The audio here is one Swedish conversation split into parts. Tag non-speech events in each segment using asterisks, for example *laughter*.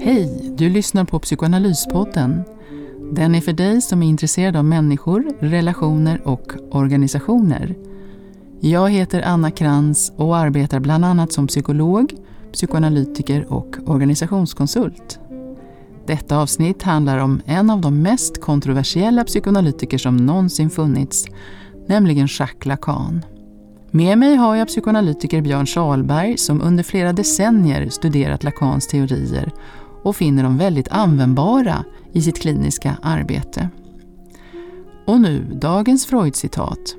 Hej, du lyssnar på Psykoanalyspodden. Den är för dig som är intresserad av människor, relationer och organisationer. Jag heter Anna Krantz och arbetar bland annat som psykolog, psykoanalytiker och organisationskonsult. Detta avsnitt handlar om en av de mest kontroversiella psykoanalytiker som någonsin funnits, nämligen Jacques Lacan. Med mig har jag psykoanalytiker Björn Salberg som under flera decennier studerat Lacans teorier och finner dem väldigt användbara i sitt kliniska arbete. Och nu dagens Freud-citat.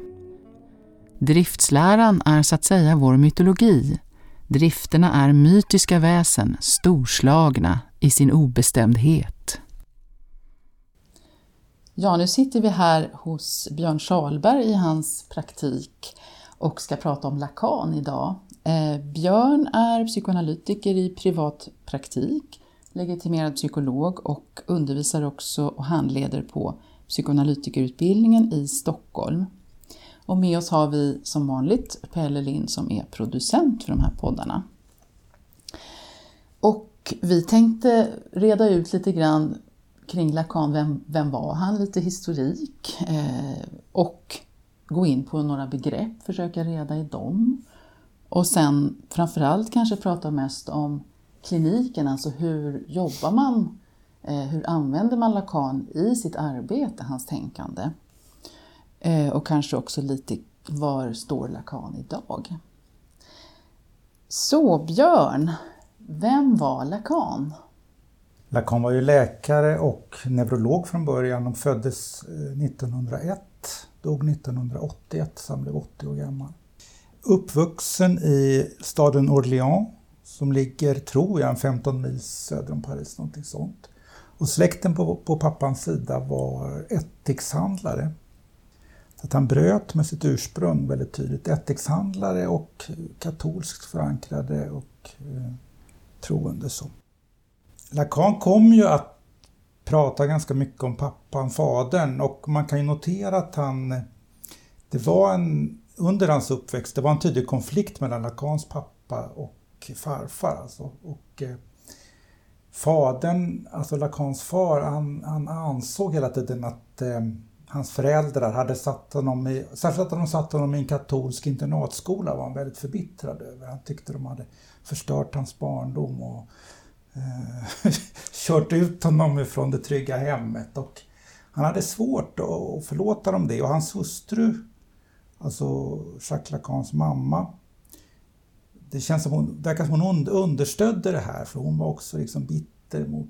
Driftsläran är så att säga vår mytologi. Drifterna är mytiska väsen, storslagna i sin obestämdhet. Ja, nu sitter vi här hos Björn Salberg i hans praktik och ska prata om Lacan idag. Eh, Björn är psykoanalytiker i privat praktik, legitimerad psykolog och undervisar också och handleder på psykoanalytikerutbildningen i Stockholm. Och med oss har vi som vanligt Pelle Lind som är producent för de här poddarna. Och vi tänkte reda ut lite grann kring Lacan, vem, vem var han? Lite historik eh, och gå in på några begrepp, försöka reda i dem. Och sen framförallt kanske prata mest om kliniken, alltså hur jobbar man, eh, hur använder man Lacan i sitt arbete, hans tänkande? Eh, och kanske också lite var står Lacan idag? Så Björn, vem var Lacan? Lacan var ju läkare och neurolog från början. De föddes eh, 1901, dog 1981, så han blev 80 år gammal. Uppvuxen i staden Orléans som ligger, tror jag, 15 mil söder om Paris, någonting sånt. Och släkten på, på pappans sida var ättikshandlare. Så att han bröt med sitt ursprung väldigt tydligt. Ättikshandlare och katolskt förankrade och eh, troende så. Lacan kom ju att pratar ganska mycket om pappan, fadern och man kan ju notera att han, det var en, under hans uppväxt, det var en tydlig konflikt mellan Lacans pappa och farfar. Alltså. Och, eh, fadern, alltså Lacans far, han, han ansåg hela tiden att eh, hans föräldrar hade satt honom i, särskilt att de satt honom i en katolsk internatskola var han väldigt förbittrad över. Han tyckte de hade förstört hans barndom och eh, *laughs* kört ut honom ifrån det trygga hemmet. Och han hade svårt att förlåta dem det och hans hustru, alltså Jacques Lacans mamma, det känns som hon, verkar som hon understödde det här för hon var också liksom bitter mot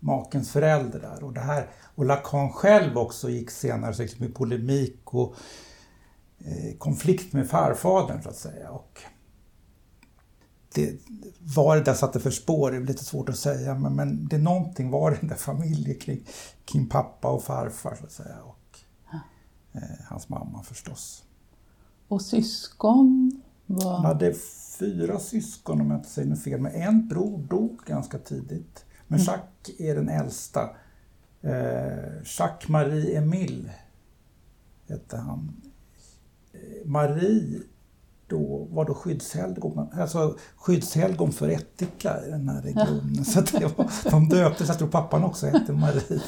makens föräldrar. Och, det här, och Lacan själv också gick senare liksom i polemik och eh, konflikt med farfadern så att säga. Och det, var det där satte för spår det är lite svårt att säga men, men det är någonting var i den där familjen kring, kring pappa och farfar så att säga. Och eh, hans mamma förstås. Och syskon? Var... Han hade fyra syskon om jag inte säger något fel, men en bror dog ganska tidigt. Men mm. Jacques är den äldsta. Eh, Jacques Marie Emile hette han. Eh, Marie då var då skyddshelgon, alltså skyddshelgon för ättika i den här regionen. Ja. *laughs* Så det var, de döptes, jag tror pappan också hette Marie.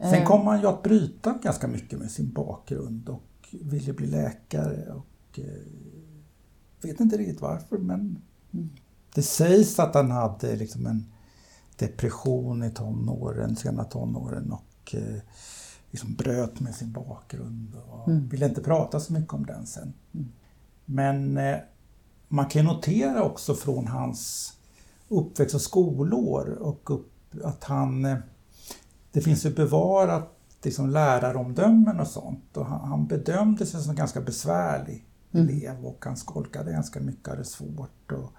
*laughs* Sen kom han ju att bryta ganska mycket med sin bakgrund och ville bli läkare och eh, vet inte riktigt varför men. Det sägs att han hade liksom en depression i tonåren, sena tonåren och eh, liksom bröt med sin bakgrund och mm. ville inte prata så mycket om den sen. Mm. Men eh, man kan notera också från hans uppväxt och skolår och upp, att han... Eh, det finns ju bevarat liksom läraromdömen och sånt och han, han bedömde sig som ganska besvärlig mm. elev och han skolkade ganska mycket, hade svårt. Och,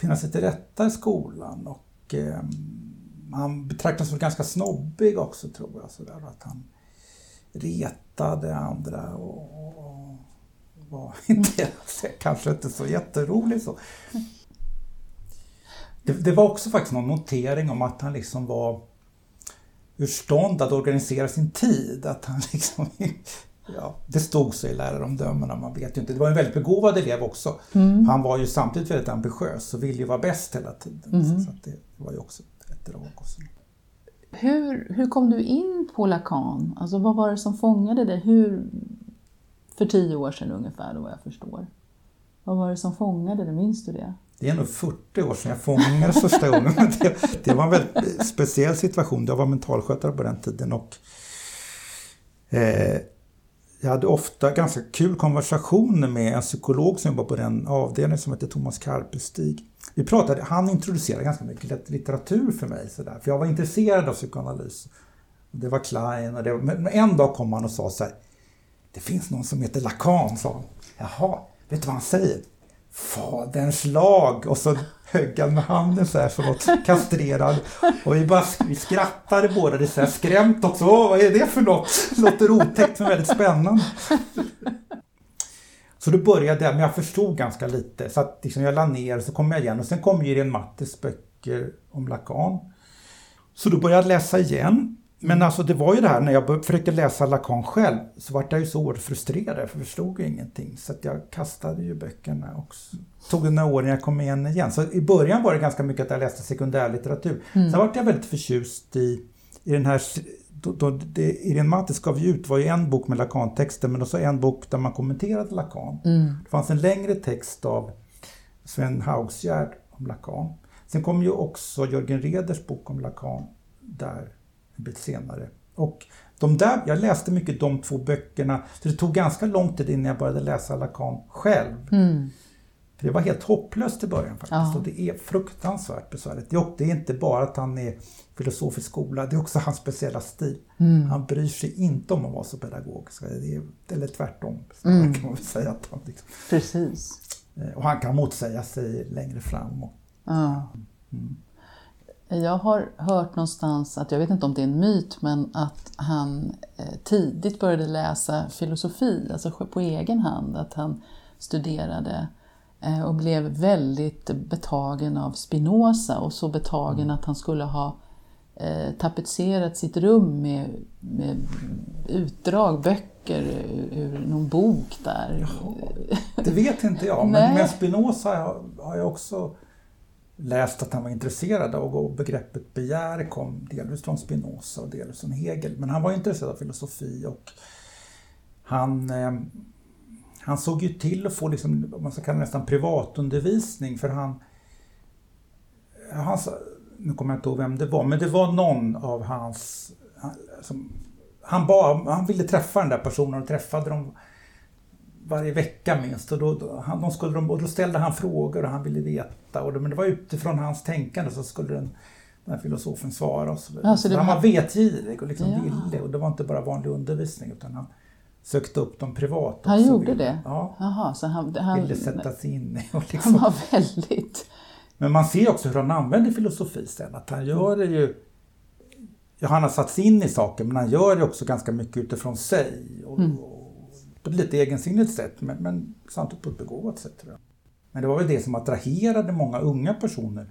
finna sig till rätta i skolan och eh, han betraktas som ganska snobbig också tror jag. Så där, att han retade andra och, och var *laughs* inte, kanske inte så jätterolig så. Det, det, var också faktiskt någon notering om att han liksom var ur stånd att organisera sin tid. Att han liksom *laughs* Ja, det stod så i läraromdömena, man vet ju inte. Det var en väldigt begåvad elev också. Mm. Han var ju samtidigt väldigt ambitiös och ville ju vara bäst hela tiden. Mm. Så det var ju också drag. Också. Hur, hur kom du in på Lacan? Alltså vad var det som fångade dig? Hur, för tio år sedan ungefär, då vad jag förstår. Vad var det som fångade dig? Minns du det? Det är nog 40 år sedan jag fångades första gången. Det, det, var en väldigt speciell situation. Jag var mentalskötare på den tiden och eh, jag hade ofta ganska kul konversationer med en psykolog som jobbar på den avdelningen som heter Thomas Karpestig. Vi pratade, han introducerade ganska mycket litteratur för mig. Så där, för jag var intresserad av psykoanalys. Det var Klein och det var, men en dag kom han och sa så här. Det finns någon som heter Lacan, sa han. Jaha, vet du vad han säger? Faderns lag och så högg han med handen så här som något kastrerad. Och vi bara vi skrattade båda, det så här skrämt också. Åh, vad är det för något? Det låter otäckt men väldigt spännande. Så då började jag, men jag förstod ganska lite. Så att liksom jag la ner, så kom jag igen. Och sen kom Irene Mattes böcker om Lacan. Så då började jag läsa igen. Men mm. alltså det var ju det här när jag försökte läsa Lacan själv så vart jag ju så oerhört frustrerad för jag förstod ju ingenting. Så att jag kastade ju böckerna också. Tog det några år när jag kom igen igen. Så i början var det ganska mycket att jag läste sekundärlitteratur. Mm. Sen vart jag väldigt förtjust i, i den här då, då, det Irene Mattis gav ut var ju en bok med Lacan-texter men också en bok där man kommenterade Lacan. Mm. Det fanns en längre text av Sven Haugsgärd om Lacan. Sen kom ju också Jörgen Reders bok om Lacan där en bit senare. Och de där, jag läste mycket de två böckerna, så det tog ganska lång tid innan jag började läsa Lacan själv. Mm. För det var helt hopplöst i början faktiskt ja. och det är fruktansvärt besvärligt. Det är inte bara att han är filosofisk skola, det är också hans speciella stil. Mm. Han bryr sig inte om att vara så pedagogisk, eller tvärtom mm. kan man säga. Att han liksom, Precis. Eh, och han kan motsäga sig längre fram. Och, ja. Mm. Jag har hört någonstans, att jag vet inte om det är en myt, men att han eh, tidigt började läsa filosofi, alltså på egen hand. Att han studerade och blev väldigt betagen av Spinoza och så betagen mm. att han skulle ha eh, tapetserat sitt rum med, med utdrag, böcker ur någon bok där. Jaha, det vet inte jag, men, men Spinoza har, har jag också läst att han var intresserad av och begreppet begär kom delvis från Spinoza och delvis från Hegel. Men han var intresserad av filosofi och han, eh, han såg ju till att få, liksom, man ska kalla det nästan privatundervisning för han, han nu kommer jag inte ihåg vem det var, men det var någon av hans... Som, han, ba, han ville träffa den där personen och träffade dem varje vecka minst. Och då, då, han, de skulle, och då ställde han frågor och han ville veta. Och det, men det var utifrån hans tänkande så skulle den, den här filosofen svara. Och så ja, så han var vetgirig och liksom ja. ville. Och det var inte bara vanlig undervisning utan han sökte upp dem privat. Han gjorde det? Ja. Jaha, så han, han ville sätta sig in i. Och liksom, han var väldigt men man ser också hur han använder filosofi sen. Att han gör det ju... Ja, han har satt sig in i saker men han gör det också ganska mycket utifrån sig. Och, mm. och på ett lite egensinnigt sätt men, men samtidigt på ett begåvat sätt tror jag. Men det var väl det som attraherade många unga personer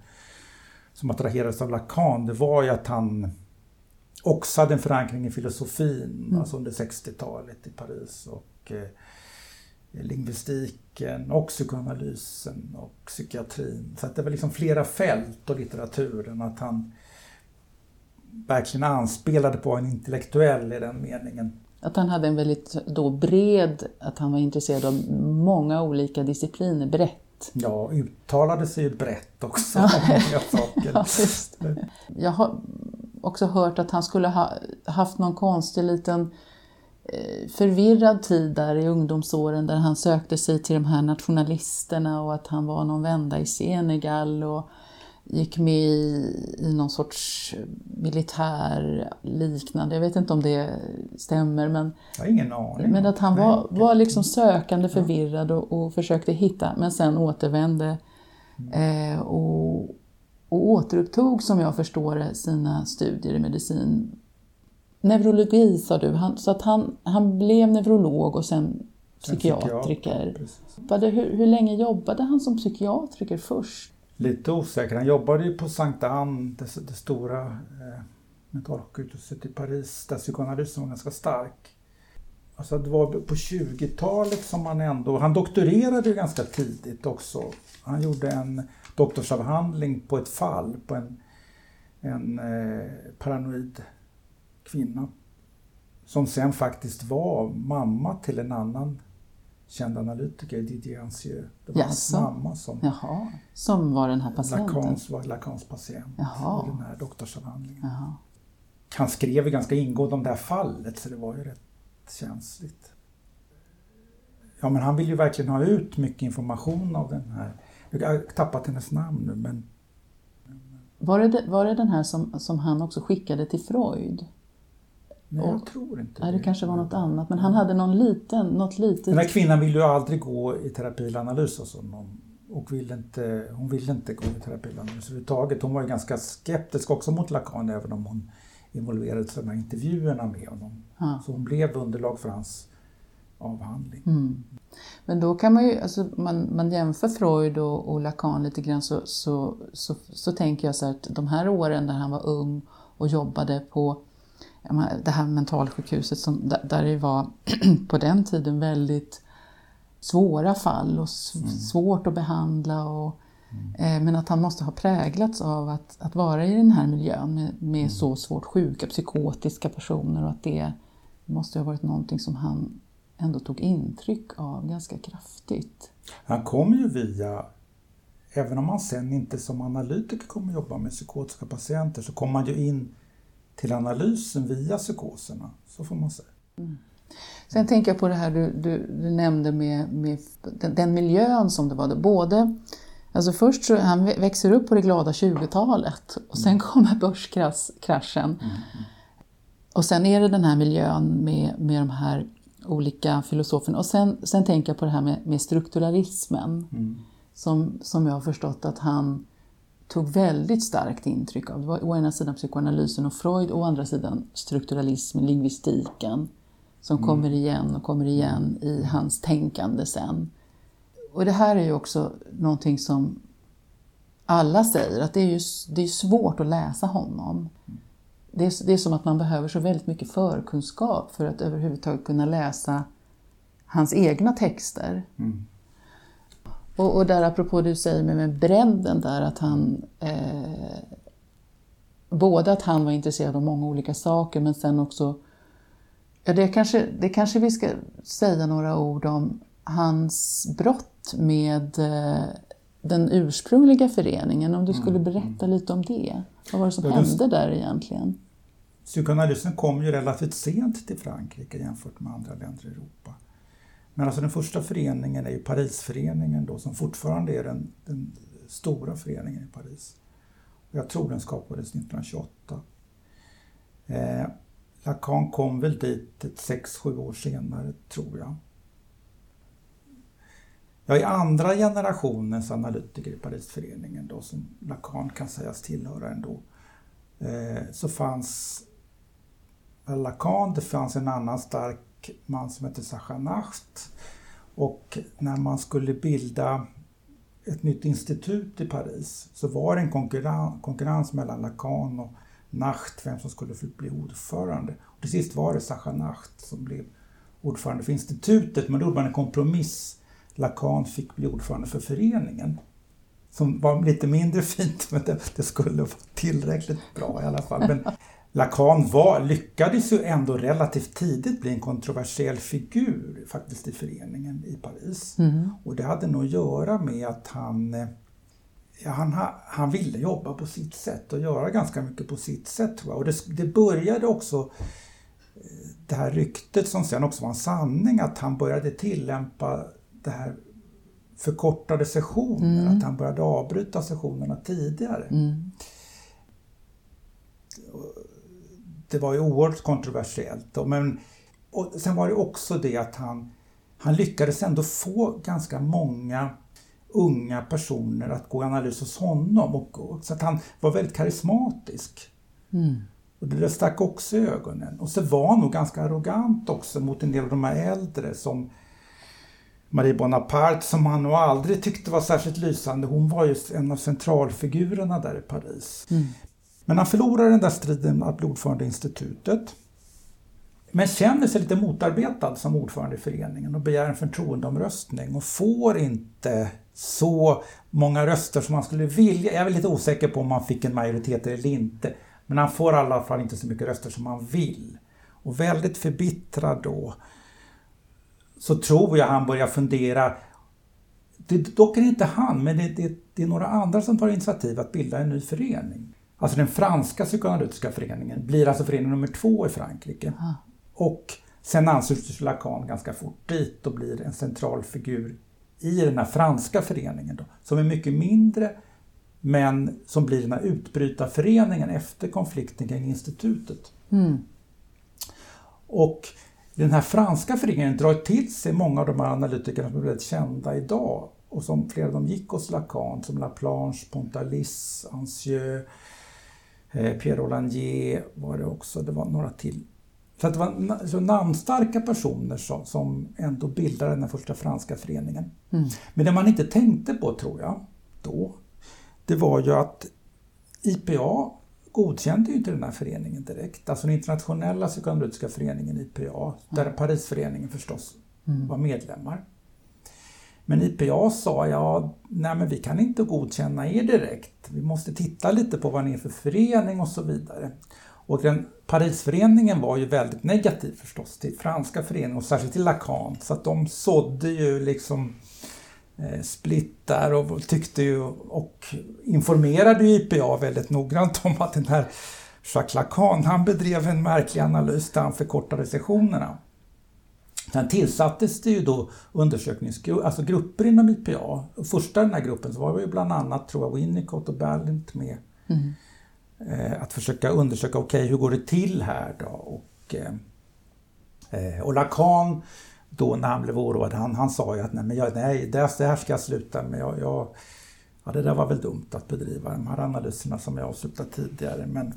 som attraherades av Lacan. Det var ju att han också hade en förankring i filosofin, mm. alltså under 60-talet i Paris. Och, eh, lingvistiken och psykoanalysen och psykiatrin. Så att det var liksom flera fält och litteraturen. Att han verkligen anspelade på en intellektuell i den meningen. Att han hade en väldigt då bred, att han var intresserad av många olika discipliner, brett. Ja, uttalade sig ju brett också många saker. *laughs* ja, Jag har också hört att han skulle ha haft någon konstig liten Eh, förvirrad tid där i ungdomsåren där han sökte sig till de här nationalisterna och att han var någon vända i Senegal och gick med i, i någon sorts militär liknande, jag vet inte om det stämmer men, jag har ingen aning. men att han var, var liksom sökande, förvirrad och, och försökte hitta men sen återvände mm. eh, och, och återupptog som jag förstår det sina studier i medicin Neurologi sa du, han, så att han, han blev neurolog och sen psykiatriker. Psykiater, hur, hur länge jobbade han som psykiatriker först? Lite osäker. Han jobbade ju på Sankta Anne, det, det stora eh, mentalsjukhuset i Paris, där psykoanalysen var ganska stark. Alltså det var på 20-talet som han ändå, han doktorerade ju ganska tidigt också. Han gjorde en doktorsavhandling på ett fall på en, en eh, paranoid kvinna. Som sen faktiskt var mamma till en annan känd analytiker, Didier Ancieux. Det var hans mamma som, Jaha, som var den här patienten? Lacans var Lacans patient Jaha. i den här doktorsavhandlingen. Jaha. Han skrev ju ganska ingående om det här fallet så det var ju rätt känsligt. Ja men han vill ju verkligen ha ut mycket information av den här. Jag har tappat hennes namn nu men Var det, var det den här som, som han också skickade till Freud? nej, Och- jag tror inte Nej, det kanske var något annat, men han hade någon liten, något litet... Den här kvinnan ville ju aldrig gå i terapianalys hos honom. Och ville inte, hon ville inte gå i terapianalys överhuvudtaget. Hon var ju ganska skeptisk också mot Lacan även om hon involverade sig i de här intervjuerna med honom. Ja. Så hon blev underlag för hans avhandling. Mm. Men då kan man ju, alltså man, man jämför Freud och, och Lacan lite grann så, så, så, så tänker jag så att de här åren där han var ung och jobbade på det här mentalsjukhuset som, där, det var *clears throat* på den tiden väldigt svåra fall och s- svårt att behandla. Och, eh, men att han måste ha präglats av att, att vara i den här miljön med, med så svårt sjuka, psykotiska personer och att det måste ha varit någonting som han ändå tog intryck av ganska kraftigt. Han kom ju via, även om han sen inte som analytiker kommer jobba med psykotiska patienter, så kom han ju in till analysen via psykoserna. Så får man säga. Sen tänker jag på det här du, du, du nämnde med, med den, den miljön som det var. Både, alltså först så han vä- växer upp på det glada 20-talet och sen kommer börskraschen. Och sen är det den här miljön med, med de här olika filosoferna. Och sen, sen tänker jag på det här med, med strukturalismen. Som, som jag har förstått att han tog väldigt starkt intryck av. Det var å ena sidan psykoanalysen och Freud, å andra sidan strukturalismen, lingvistiken. Som kommer igen och kommer igen i hans tänkande sen. Och det här är ju också någonting som alla säger, att det är, ju, det är svårt att läsa honom. Det är, det är som att man behöver så väldigt mycket förkunskap för att överhuvudtaget kunna läsa hans egna texter. Och, och där apropå det du säger med, med bredden där, att han eh, både att han var intresserad av många olika saker men sen också, ja det kanske, det kanske vi ska säga några ord om hans brott med eh, den ursprungliga föreningen, om du skulle berätta lite om det. Vad var det som Ja, hände där egentligen? Psykoanalysen kom ju relativt sent till Frankrike jämfört med andra länder i Europa. Men alltså den första föreningen är ju Parisföreningen då, som fortfarande är den, den stora föreningen i Paris. Och jag tror den skapades 1928. Eh, Lacan kom väl dit ett sex, sju år senare, tror jag. Jag är andra generationens analytiker i Parisföreningen då, som Lacan kan sägas tillhöra ändå. Eh, så fanns Lacan, det fanns en annan stark man som hette Sacha Nacht. Och när man skulle bilda ett nytt institut i Paris så var det en konkurrens, konkurrens mellan Lacan och Nacht, vem som skulle bli ordförande. Och till sist var det Sacha Nacht som blev ordförande för institutet, men då gjorde man en kompromiss. Lacan fick bli ordförande för föreningen. Som var lite mindre *laughs* fint, men det, det skulle vara tillräckligt bra i alla fall. Men *laughs* Lacan var, lyckades ju ändå relativt tidigt bli en kontroversiell figur faktiskt i föreningen i Paris. Och det hade nog att göra med att han, eh, ja, han, ha- han ville jobba på sitt sätt och göra ganska mycket på sitt sätt tror jag. Och det, det började också eh, det här ryktet som sen också var en sanning att han började tillämpa det här förkortade sessioner, att han började avbryta sessionerna tidigare. Mm. det var ju oerhört kontroversiellt. då, Men, och sen var det också det att han, han lyckades ändå få ganska många unga personer att gå i analys hos honom. Och, och, så att han var väldigt karismatisk. Mm. Och det där stack också i ögonen. Och så var han nog ganska arrogant också mot en del av de här äldre som Marie Bonaparte som han nog aldrig tyckte var särskilt lysande. Hon var ju en av centralfigurerna där i Paris. Men han förlorade den där striden att bli ordförande i institutet. men känner sig lite motarbetad som ordförande i föreningen och begär en förtroendeomröstning och får inte så många röster som man skulle vilja. Jag är lite osäker på om man fick en majoritet eller inte. Men han får i alla fall inte så mycket röster som han vill. Och väldigt förbittrad då så tror jag han börjar fundera det, dock är det inte han, men det, det, det, är några andra som tar initiativ att bilda en ny förening. Alltså den franska psykoanalytiska föreningen blir alltså förening nummer två i Frankrike. Ah. Och sen ansluter sig Lacan ganska fort dit och blir en central figur i den här franska föreningen då, som är mycket mindre men som blir den här utbrytarföreningen efter konflikten kring institutet. Mm. Och den här franska föreningen drar till sig många av de här analytikerna som är väldigt kända idag och som flera av dem gick hos Lacan, som Laplanche, Pontalis, Ancieux, eh, Pierre Rollandier var det också, det var några till. Så det var så namnstarka personer som, som ändå bildade den första franska föreningen. Mm. Men det man inte tänkte på, tror jag, då, det var ju att IPA godkände ju inte den här föreningen direkt. Alltså den internationella psykoanalytiska föreningen IPA, där mm. Parisföreningen förstås mm. var medlemmar. Men IPA sa ja, nej men vi kan inte godkänna er direkt. Vi måste titta lite på vad ni är för förening och så vidare. Och den Parisföreningen var ju väldigt negativ förstås till franska föreningen och särskilt till Lacan. Så att de sådde ju liksom eh, split där och tyckte ju och informerade IPA väldigt noggrant om att den här Jacques Lacan, han bedrev en märklig analys där han förkortade sessionerna. Sen tillsattes det ju då undersökningsgrupper, alltså grupper inom IPA. Första den här gruppen så var ju bland annat, tror jag, Winnicott och Ballint med. Mm. Eh, att försöka undersöka, okej, okay, hur går det till här då? Och, eh, eh, och Lacan, då när han blev oroad, han, han sa ju att nej, men jag, nej det, här ska jag sluta med. Jag, jag, ja, det där var väl dumt att bedriva de här analyserna som jag avslutat tidigare. Men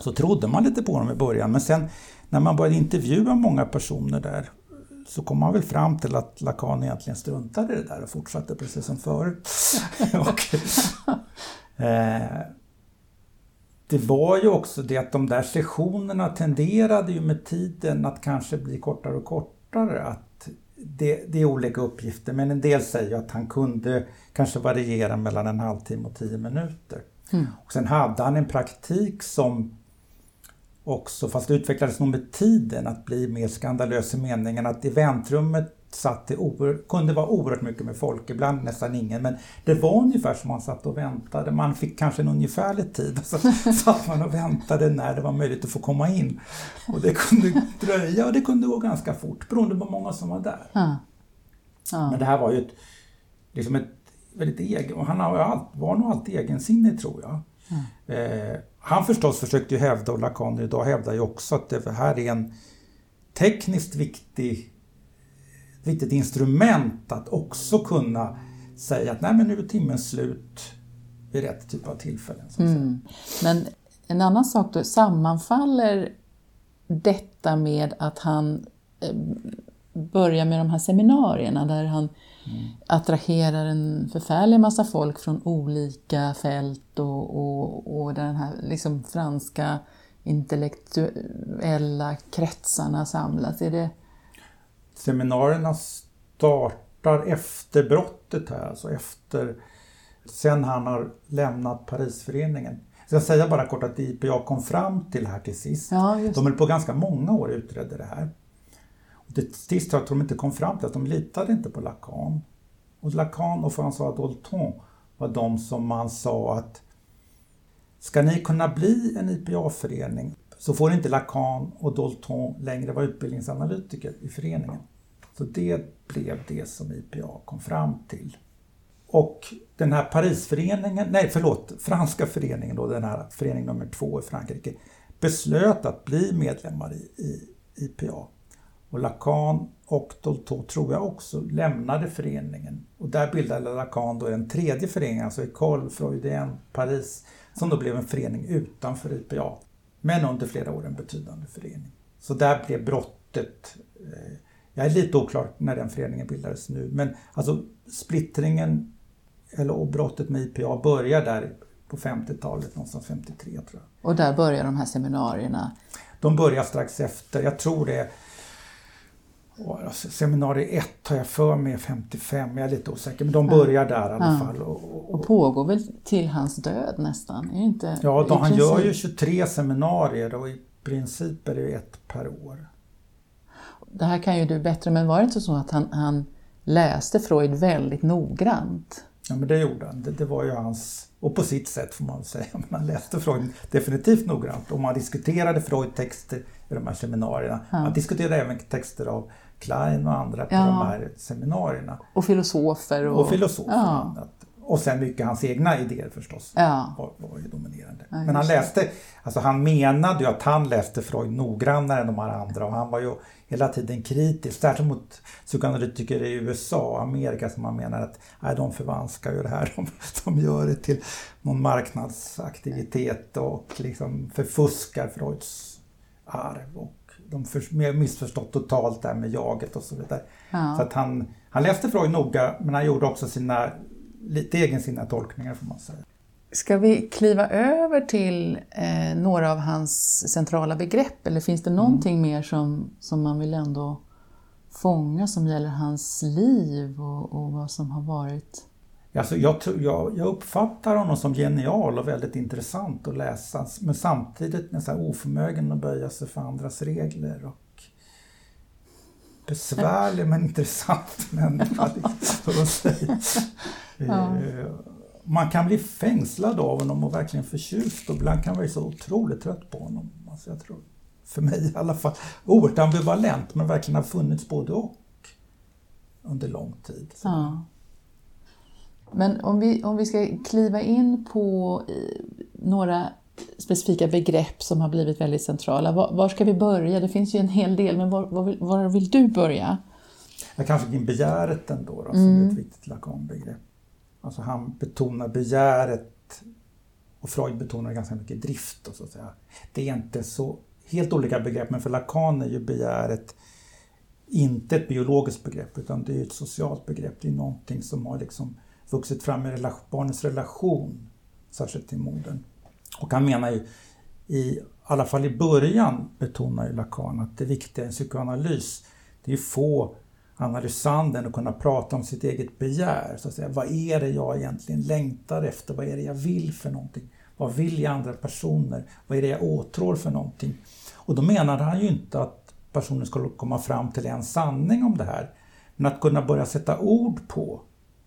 så trodde man lite på dem i början, men sen när man började intervjua många personer där så kom man väl fram till att Lacan egentligen struntade i det där och fortsatte precis som förut. *laughs* och, eh, det var ju också det att de där sessionerna tenderade ju med tiden att kanske bli kortare och kortare. Att det, det är olika uppgifter men en del säger att han kunde kanske variera mellan en halvtimme och tio minuter. Mm. Och sen hade han en praktik som också, fast det utvecklades nog med tiden, att bli mer skandalös i meningen att i väntrummet satt det kunde vara oerhört mycket med folk, ibland nästan ingen, men det var ungefär som man satt och väntade. Man fick kanske en ungefärlig tid, *laughs* så satt man och väntade när det var möjligt att få komma in. Och det kunde dröja och det kunde gå ganska fort, beroende på hur många som var där. Ja. Ja. Men det här var ju ett, liksom ett väldigt egen, och han var nog alltid egensinnig tror jag. Mm. Eh, han förstås försökte ju hävda, och Lacan idag hävdar ju också, att det här är en tekniskt viktig, viktigt instrument att också kunna säga att nej men nu är timmen slut vid rätt typ av tillfällen. Mm. Men en annan sak då, sammanfaller detta med att han eh, börjar med de här seminarierna där han mm. attraherar en förfärlig massa folk från olika fält och, och, och den här liksom franska intellektuella kretsarna samlas. Är det... Seminarierna startar efter brottet här, alltså efter sen han har lämnat Parisföreningen. Jag ska säga bara kort att IPA kom fram till här till sist. Ja, de höll på ganska många år och utredde det här. Till sist tror jag att de inte kom fram till att de litade inte på Lacan. Och Lacan och François Dolton var de som man sa att ska ni kunna bli en IPA-förening så får inte Lacan och Dolton längre vara utbildningsanalytiker i föreningen. Så det blev det som IPA kom fram till. Och den här Parisföreningen, nej förlåt, franska föreningen då, den här förening nummer två i Frankrike, beslöt att bli medlemmar i, i IPA. Och Lacan och Dolto tror jag också lämnade föreningen. Och där bildade Lacan då en tredje förening, alltså École Freudien Paris, som då blev en förening utanför IPA. Men under flera år en betydande förening. Så där blev brottet, eh, jag är lite oklar när den föreningen bildades nu, men alltså splittringen eller, och brottet med IPA börjar där på 50-talet, någonstans 53 tror jag. Och där börjar de här seminarierna? De börjar strax efter, jag tror det är Seminarium 1 har jag för mig 55, jag är lite osäker, men de börjar där i alla Ja. fall. Och, och, Och pågår väl till hans död nästan? Är inte, ja, de, han princip? gör ju 23 seminarier och i princip är det ett per år. Det här kan ju du bättre, men var det inte så att han, han läste Freud väldigt noggrant? Ja, men det gjorde han. Det, det var ju hans, och på sitt sätt får man säga, *laughs* men han läste Freud definitivt noggrant och man diskuterade Freud-texter i de här seminarierna. Ja. Man diskuterade även texter av Klein och andra på Ja. de här seminarierna. Och filosofer? Och, Och filosofer. Ja. och annat. Och sen mycket hans egna idéer förstås. Ja. Var, var ju dominerande. Ja, Men han läste, alltså han menade ju att han läste Freud noggrannare än de här andra och han var ju hela tiden kritisk, särskilt mot psykoanalytiker i USA och Amerika som han menar att nej, de förvanskar ju det här, *laughs* de, de gör det till någon marknadsaktivitet och liksom förfuskar Freuds arv och de för, missförstått totalt det här med jaget och så vidare. Ja. Så att han, han läste Freud noga men han gjorde också sina lite egensinniga tolkningar får man säga. Ska vi kliva över till eh, några av hans centrala begrepp eller finns det någonting Mm. mer som, som man vill ändå fånga som gäller hans liv och, och vad som har varit? Alltså jag, jag, jag uppfattar honom som genial och väldigt intressant att läsa men samtidigt nästan oförmögen att böja sig för andras regler och besvärlig men intressant *laughs* människa, säga. Ja. Eh, Man kan bli fängslad av honom och verkligen förtjust och ibland kan man bli så otroligt trött på honom. Alltså jag tror, för mig i alla fall, oerhört ambivalent men verkligen har funnits både och under lång tid. Ja. Men om vi, om vi ska kliva in på eh, några specifika begrepp som har blivit väldigt centrala. Var, var ska vi börja? Det finns ju en hel del, men var, var, vill, var vill du börja? Jag kanske in begäret ändå då, som Mm. är ett viktigt Lacan-begrepp. Alltså han betonar begäret och Freud betonar ganska mycket drift. Och så att säga. Det är inte så helt olika begrepp men för Lacan är ju begäret inte ett biologiskt begrepp utan det är ett socialt begrepp. Det är någonting som har liksom vuxit fram i relation, barnets relation, särskilt till modern. Och han menar ju, i alla fall i början betonar ju Lacan att det viktiga i en psykoanalys det är ju få analysanden och kunna prata om sitt eget begär. Så att säga. Vad är det jag egentligen längtar efter? Vad är det jag vill för någonting? Vad vill jag andra personer? Vad är det jag åtrår för någonting? Och då menade han ju inte att personen skulle komma fram till en sanning om det här. Men att kunna börja sätta ord på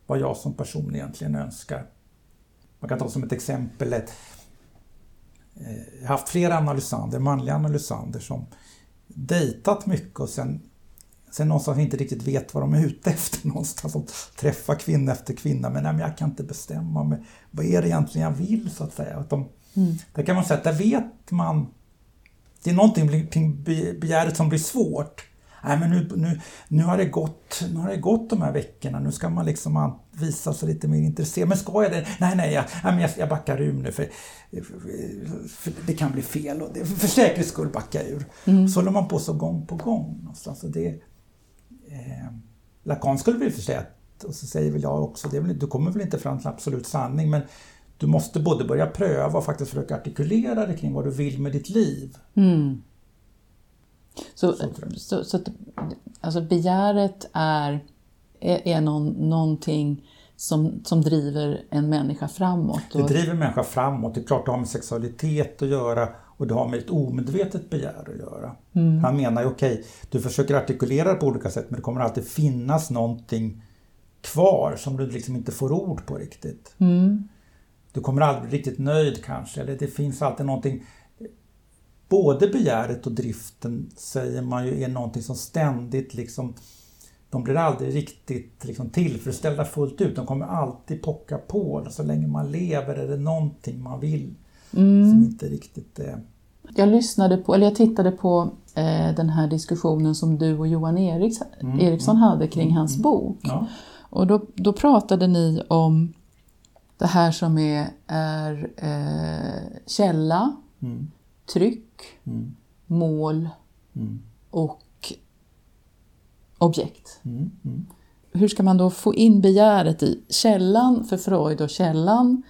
vad jag som person egentligen önskar. Man kan ta som ett exempel ett eh, jag har haft flera analysander, manliga analysander som dejtat mycket och sen, sen någonstans inte riktigt vet vad de är ute efter *laughs* någonstans. De träffar kvinna efter kvinna men, nej, men jag kan inte bestämma mig. Vad är det egentligen jag vill så att säga? Att de, Mm. Där kan man säga att där vet man det är någonting kring be- begäret som blir svårt. Nej, men nu, nu, nu, har det gått, nu har det gått de här veckorna, nu ska man liksom visa sig lite mer intresserad. Men ska jag det? Nej, nej, jag, nej jag, jag backar ur nu för, för, det kan bli fel och det, för säkerhets skull backa ur. Mm. Så håller man på så gång på gång. Någonstans. Det, eh, Lacan skulle säga, att- och så säger väl jag också, det väl, du kommer väl inte fram till absolut sanning men du måste både börja pröva och faktiskt försöka artikulera det kring vad du vill med ditt liv. Mm. Så, Så så, så alltså begäret är, är, är någon, någonting som, som driver en människa framåt. Det Och, driver människa framåt. Det är klart det har med sexualitet att göra och det har med ett omedvetet begär att göra. Han menar ju okej, du försöker artikulera det på olika sätt men det kommer alltid finnas någonting kvar som du liksom inte får ord på riktigt. mm, Du kommer aldrig bli riktigt nöjd kanske, eller det finns alltid någonting Både begäret och driften säger man ju är någonting som ständigt liksom De blir aldrig riktigt liksom tillfredsställda fullt ut. De kommer alltid pocka på. Så länge man lever är det någonting man vill mm. som inte riktigt är... Jag lyssnade på, eller jag tittade på eh, den här diskussionen som du och Johan Eriks, Mm, Eriksson hade kring hans bok. Ja. Och då, då pratade ni om det här som är, är eh, källa, Mm, tryck, mm, mål mm, och objekt. mm, mm. Hur ska man då få in begäret i källan för Freud och källan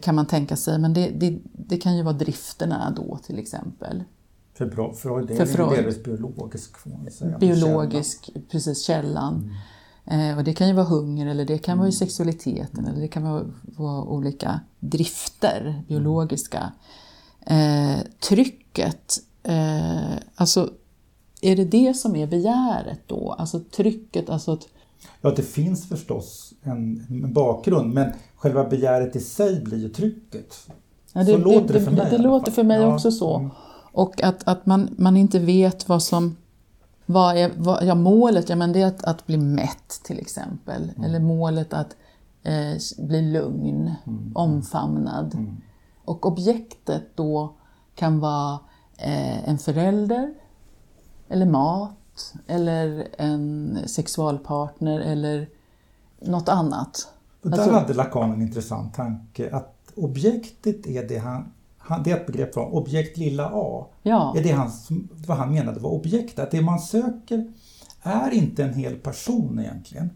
kan man tänka sig, men det, det, det kan ju vara drifterna då till exempel. För Freud är För Freud. delvis biologisk. Får man säga, biologisk, källa. precis källan. Eh, och det kan ju vara hunger eller det kan vara ju sexualiteten eller det kan vara, vara olika drifter, biologiska. Eh, trycket, eh, alltså är det det som är begäret då? Alltså trycket, alltså att Ja, det finns förstås en, en bakgrund men själva begäret i sig blir ju trycket. Ja, så låter det för mig. Det, alla låter för mig också så. mm. Och att, att man, man inte vet vad som... Vad är, vad, ja, målet ja, men det är att, att bli mätt till exempel. Mm. Eller målet att eh, bli lugn, Mm. omfamnad. Och objektet då kan vara eh, en förälder, eller mat, eller en sexualpartner eller något annat. Och där Alltså- hade Lacan en intressant tanke att objektet är det han, det är ett begrepp från objekt lilla a. Ja. Är det han, vad han menade var objekt. Att det man söker är inte en hel person egentligen.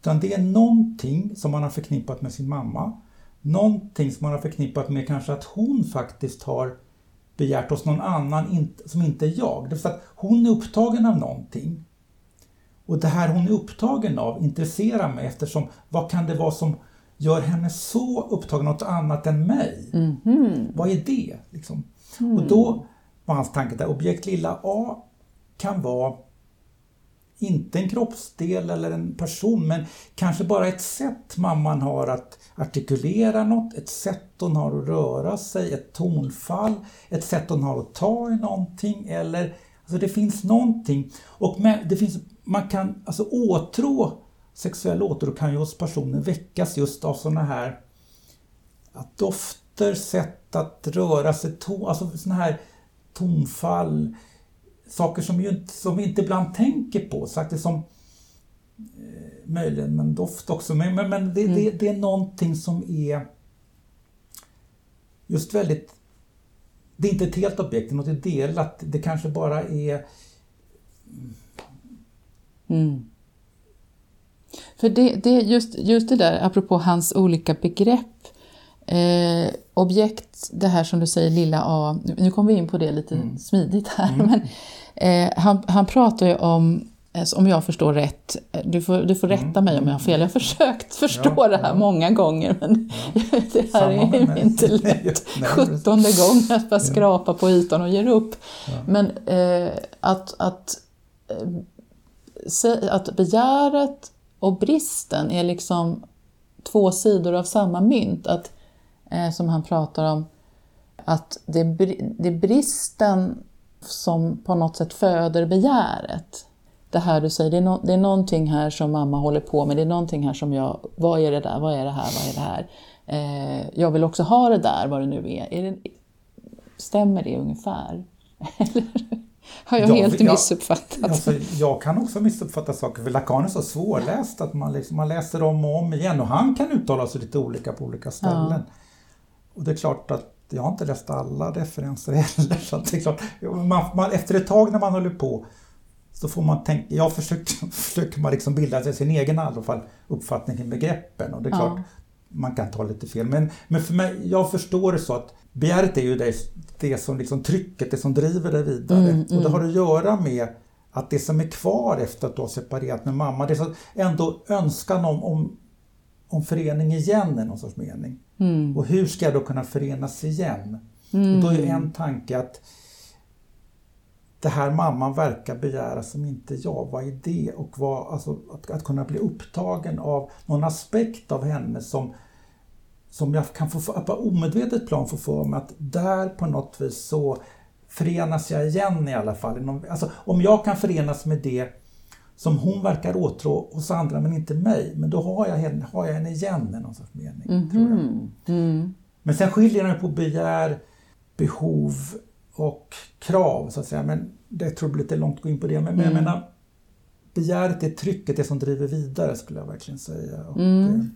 Utan det är någonting som man har förknippat med sin mamma. Någonting som man har förknippat med kanske att hon faktiskt har begärt hos någon annan som inte är jag. Det vill säga att hon är upptagen av någonting. Och det här hon är upptagen av intresserar mig eftersom vad kan det vara som gör henne så upptagen av något annat än mig? Mhm. Vad är det? Liksom? Och då var hans tanke där objekt lilla a kan vara inte en kroppsdel eller en person men kanske bara ett sätt mamman har att artikulera något, ett sätt hon har att röra sig, ett tonfall, ett sätt hon har att ta i någonting eller alltså det finns någonting och med, det finns, man kan, alltså åtrå, sexuell åtrå kan ju hos personer väckas just av sådana här att dofter, sätt att röra sig, ton, alltså sådana här tonfall, saker som, ju inte, som vi inte ibland tänker på. Sagt som eh, möjligen en doft också, men, men, men det, det, det är någonting som är just väldigt det är inte ett helt objekt, det är något delat. Det kanske bara är... Mm. För det, det, just, just det där, apropå hans olika begrepp. Eh, objekt, det här som du säger, lilla a. Nu, kommer vi in på det lite smidigt här. Men, eh, han, han pratar ju om, eh, om jag förstår rätt, du får, du får rätta mig om jag har fel. Jag har försökt förstå Ja, det här ja. många gånger men *laughs* det här Samma är mig. inte *laughs* lätt. Sjuttonde gången jag bara skrapar på ytan och ger upp. Men eh, att, att eh, att begäret och bristen är liksom två sidor av samma mynt. Att, eh, som han pratar om, att det är, det är bristen som på något sätt föder begäret. Det här du säger, det är, no, det är någonting här som mamma håller på med, det är någonting här som jag, vad är det där, vad är det här, vad är det här? Eh, jag vill också ha det där, vad det nu är. är det, stämmer det ungefär? *laughs* Eller har jag Ja, helt ja. missuppfattat? Alltså, jag kan också missuppfatta saker, för Lacan är så svårläst att man, liksom, man läser om och om igen och han kan uttala sig lite olika på olika ställen. Och det är klart att jag har inte läst alla referenser heller, så det är klart, man, man, efter ett tag när man håller på så får man tänka, jag försöker, *laughs* försöker man liksom bilda sig sin egen i alla fall uppfattning kring begreppen och det är Ja. klart man kan ta lite fel. Men, men för mig, jag förstår det så att begäret är ju det, det som liksom trycket, det som driver dig vidare. Mm, Och det har att göra med att det som är kvar efter att du har separerat med mamma, det är så ändå önskan om, om, om förening igen i någon sorts mening. Mm. Och hur ska jag då kunna förenas igen? Och då är ju en tanke att det här mamman verkar begära som inte jag, vad är det? Och vad, alltså, att, att kunna bli upptagen av någon aspekt av henne som, som jag kan få, på omedvetet plan få för mig att där på något vis så förenas jag igen i alla fall. Alltså, om jag kan förenas med det som hon verkar åtrå hos andra men inte mig, men då har jag henne, har jag henne igen i någon sorts mening. Tror jag. Mm. Mm. Men sen skiljer den på begär, behov och krav så att säga. Men det tror jag blir lite långt att gå in på det. Men, men jag Mm. menar, begäret är trycket, det som driver vidare skulle jag verkligen säga. Och, Mm.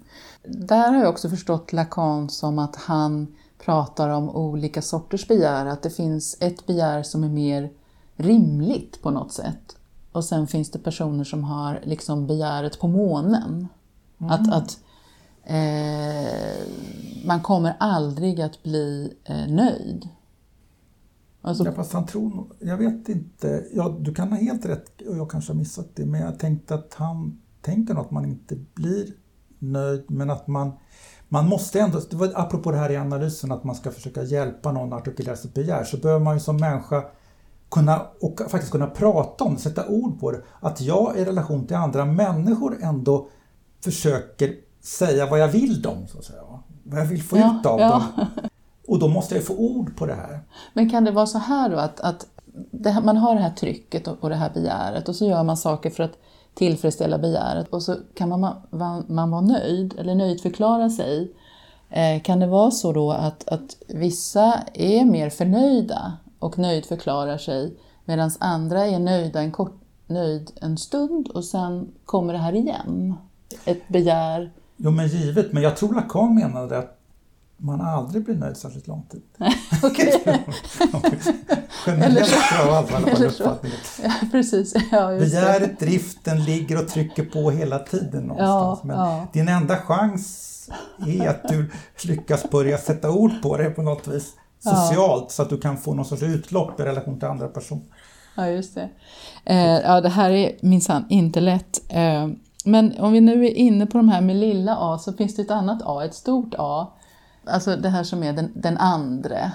Där har jag också förstått Lacan som att han pratar om olika sorters begär. Att det finns ett begär som är mer rimligt på något sätt. Och sen finns det personer som har liksom begäret på månen. Att, att eh, man kommer aldrig att bli eh, nöjd. Alltså... Ja, fast han tror Jag vet inte. Ja, du kan ha helt rätt och jag kanske har missat det. Men jag tänkte att han tänker nog att man inte blir nöjd men att man man måste ändå, det var apropå det här i analysen att man ska försöka hjälpa någon att artikulera sitt begär så behöver man ju som människa kunna, och faktiskt kunna prata om sätta ord på det. Att jag i relation till andra människor ändå försöker säga vad jag vill dem, så att säga. Vad jag vill få ja, ut av ja. dem. *laughs* Och då måste jag få ord på det här. Men kan det vara så här då att, att här, man har det här trycket och, och det här begäret och så gör man saker för att tillfredsställa begäret och så kan man, man, man vara nöjd eller nöjdförklara sig. Eh, kan det vara så då att, att vissa är mer förnöjda och nöjdförklarar sig medan andra är nöjda en, kort, nöjd en stund och sen kommer det här igen? Ett begär. Jo men givet, men jag tror Lacan menade att man aldrig blir nöjd särskilt lång tid. *laughs* Okej. *laughs* Generellt tror jag i alla fall uppfattningen. Ja, precis. Ja, Begäret, driften ligger och trycker på hela tiden någonstans. Ja, men ja. din enda chans är att du lyckas börja sätta ord på det på något vis socialt så att du kan få någon sorts utlopp i relation till andra personer. Ja, just det. Eh, ja, det här är minsann inte lätt. Eh, men om vi nu är inne på de här med lilla a så finns det ett annat a, ett stort a. Alltså det här som är den, den andre.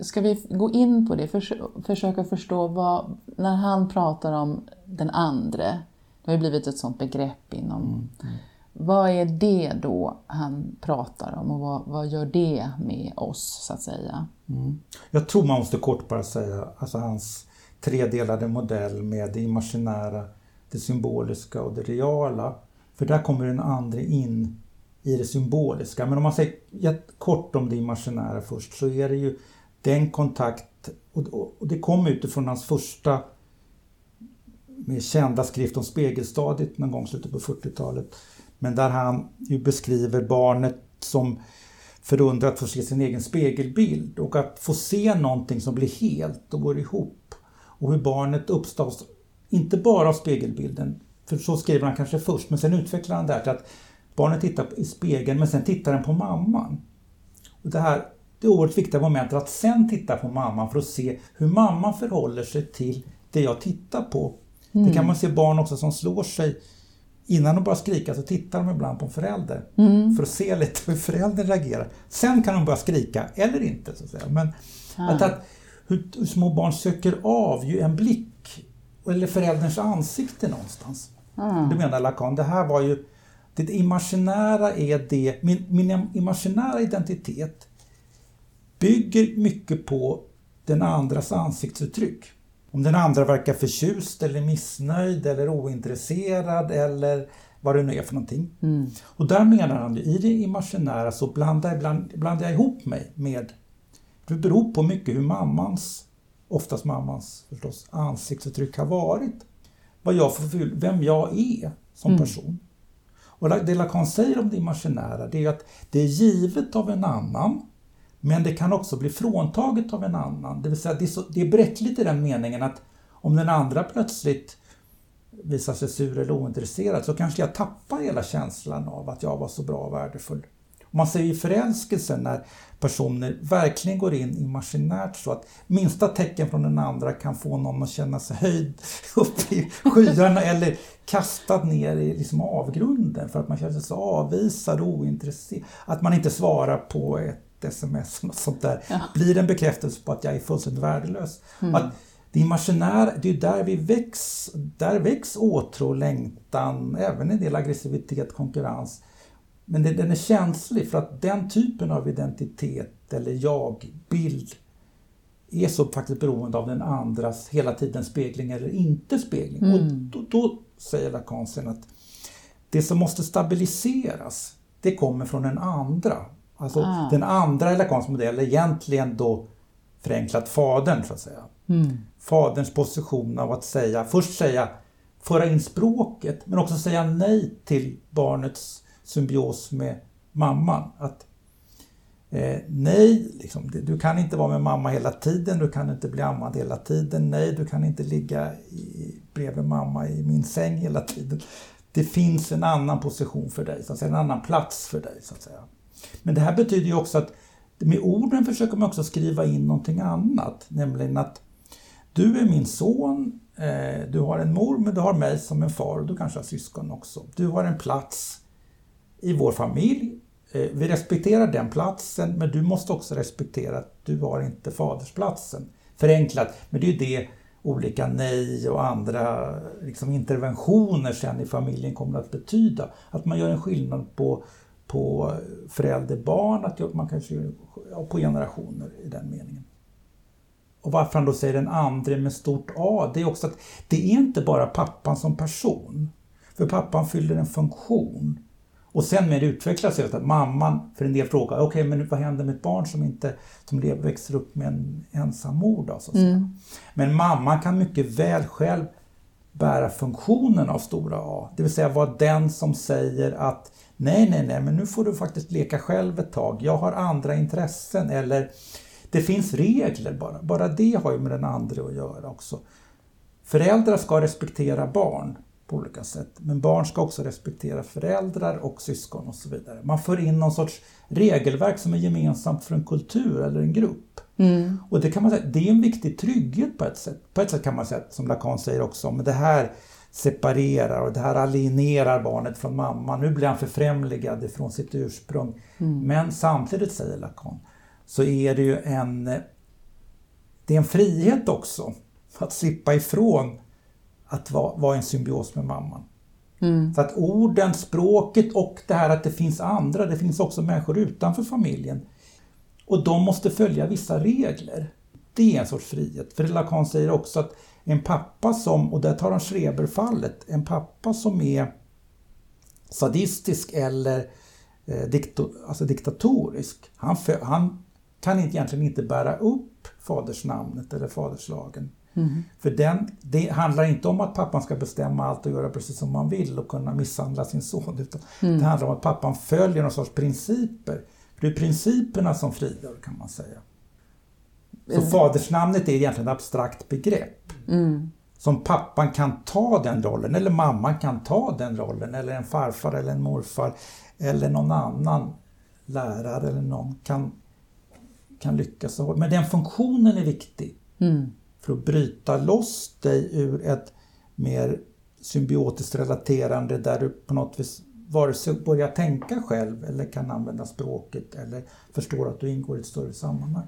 Ska vi gå in på det, Förs försöka förstå vad, när han pratar om den andre, det har ju blivit ett sånt begrepp inom mm. Mm. Vad är det då han pratar om och vad, vad gör det med oss så att säga? Mm. Jag tror man måste kort bara säga alltså hans tredelade modell med det imaginära, det symboliska och det reala. För där kommer den andra in i det symboliska. Men om man säger kort om det imaginära först så är det ju den kontakt, och, det kom utifrån hans första mer kända skrift om spegelstadiet någon gång i slutet på 40-talet men där han ju beskriver barnet som förundrat får se sin egen spegelbild och att få se någonting som blir helt och går ihop. Och hur barnet uppstås, inte bara av spegelbilden, för så skriver han kanske först, men sen utvecklar han det här till att barnet tittar i spegeln men sen tittar den på mamman. Och det här det oerhört viktiga momentet att sen titta på mamman för att se hur mamman förhåller sig till det jag tittar på. Mm. Det kan man se barn också som slår sig Innan de börjar skrika så tittar de ibland på en förälder mm. för att se lite hur föräldern reagerar. Sen kan de börja skrika, eller inte. Så att säga. Men ah. att, att hur, hur, små barn söker av ju en blick eller förälderns ansikte någonstans. Ah. Det menar Lacan. Det här var ju det imaginära är det, min, min imaginära identitet bygger mycket på den andras ansiktsuttryck. Om den andra verkar förtjust eller missnöjd eller ointresserad eller vad det nu är för någonting. Mm. Och där menar han ju, i det imaginära så blandar, ibland, blandar jag ihop mig med, det beror på mycket hur mammans, oftast mammans förstås, ansiktsuttryck har varit. Vad jag för, vem jag är som mm. Och det Lacan säger om det imaginära det är att det är givet av en annan men det kan också bli fråntaget av en annan. Det vill säga det är, så, det är bräckligt i den meningen att om den andra plötsligt visar sig sur eller ointresserad så kanske jag tappar hela känslan av att jag var så bra och värdefull. Man ser ju förälskelsen när personer verkligen går in imaginärt så att minsta tecken från den andra kan få någon att känna sig höjd upp i skyarna eller kastad ner i liksom avgrunden för att man känner sig så avvisad och ointresserad. Att man inte svarar på ett sms och sånt där, ja. blir en bekräftelse på att jag är fullständigt värdelös. Mm. Att det imaginära, det är där vi väcks, där väcks åtrå, längtan, även en del aggressivitet, konkurrens. Men det, den är känslig för att den typen av identitet eller jag-bild är så faktiskt beroende av den andras hela tiden spegling eller inte spegling. Mm. Och då, då säger Lacan att det som måste stabiliseras, det kommer från den andra. Alltså ah. den andra Lacans modell är egentligen då förenklat fadern så att säga. Mm. Faderns position av att säga, först säga, föra in språket men också säga nej till barnets symbios med mamman. Att eh, nej, liksom, du kan inte vara med mamma hela tiden, du kan inte bli ammad hela tiden, nej du kan inte ligga i, bredvid mamma i min säng hela tiden. Det finns en annan position för dig, så att säga, en annan plats för dig. så att säga. Men det här betyder ju också att med orden försöker man också skriva in någonting annat, nämligen att du är min son, eh, du har en mor men du har mig som en far och du kanske har syskon också. Du har en plats i vår familj. Eh, vi respekterar den platsen men du måste också respektera att du har inte fadersplatsen. Förenklat, men det är ju det olika nej och andra liksom, interventioner sen i familjen kommer att betyda. Att man gör en skillnad på, på förälder-barn, att man kanske på generationer i den meningen. Och varför han då säger den andre med stort A, det är också att det är inte bara pappan som person. För pappan fyller en funktion. Och sen när det utvecklas sig att mamman, för en del frågar, okej okay, men vad händer med ett barn som inte som växer upp med en ensam mor då, så att säga. Mm. Men mamman kan mycket väl själv bära funktionen av stora A. Det vill säga vara den som säger att nej, nej, nej, men nu får du faktiskt leka själv ett tag. Jag har andra intressen eller det finns regler bara. Bara det har ju med den andra att göra också. Föräldrar ska respektera barn på olika sätt. Men barn ska också respektera föräldrar och syskon och så vidare. Man för in någon sorts regelverk som är gemensamt för en kultur eller en grupp. Mm. Och det kan man säga, det är en viktig trygghet på ett sätt. På ett sätt kan man säga, som Lacan säger också, men det här separerar och det här alienerar barnet från mamma. Nu blir han förfrämligad ifrån sitt ursprung. Mm. Men samtidigt, säger Lacan, så är det ju en, det är en frihet också att slippa ifrån att vara, vara en symbios med mamman. Mm. Så att orden, språket och det här att det finns andra, det finns också människor utanför familjen. Och de måste följa vissa regler. Det är en sorts frihet. För Lacan säger också att en pappa som, och där tar han Schreber-fallet, en pappa som är sadistisk eller eh, dikto, alltså diktatorisk, han, han kan egentligen inte bära upp fadersnamnet eller faderslagen. Mm. För den, det handlar inte om att pappan ska bestämma allt och göra precis som man vill och kunna misshandla sin son. Utan mm. Det handlar om att pappan följer någon sorts principer. För det är principerna som frigör kan man säga. Så mm. fadersnamnet är egentligen ett abstrakt begrepp. Mm. Som pappan kan ta den rollen, eller mamman kan ta den rollen, eller en farfar eller en morfar, eller någon annan lärare eller någon kan, kan lyckas. Men den funktionen är viktig. Mm för att bryta loss dig ur ett mer symbiotiskt relaterande där du på något vis vare sig börjar tänka själv eller kan använda språket eller förstår att du ingår i ett större sammanhang.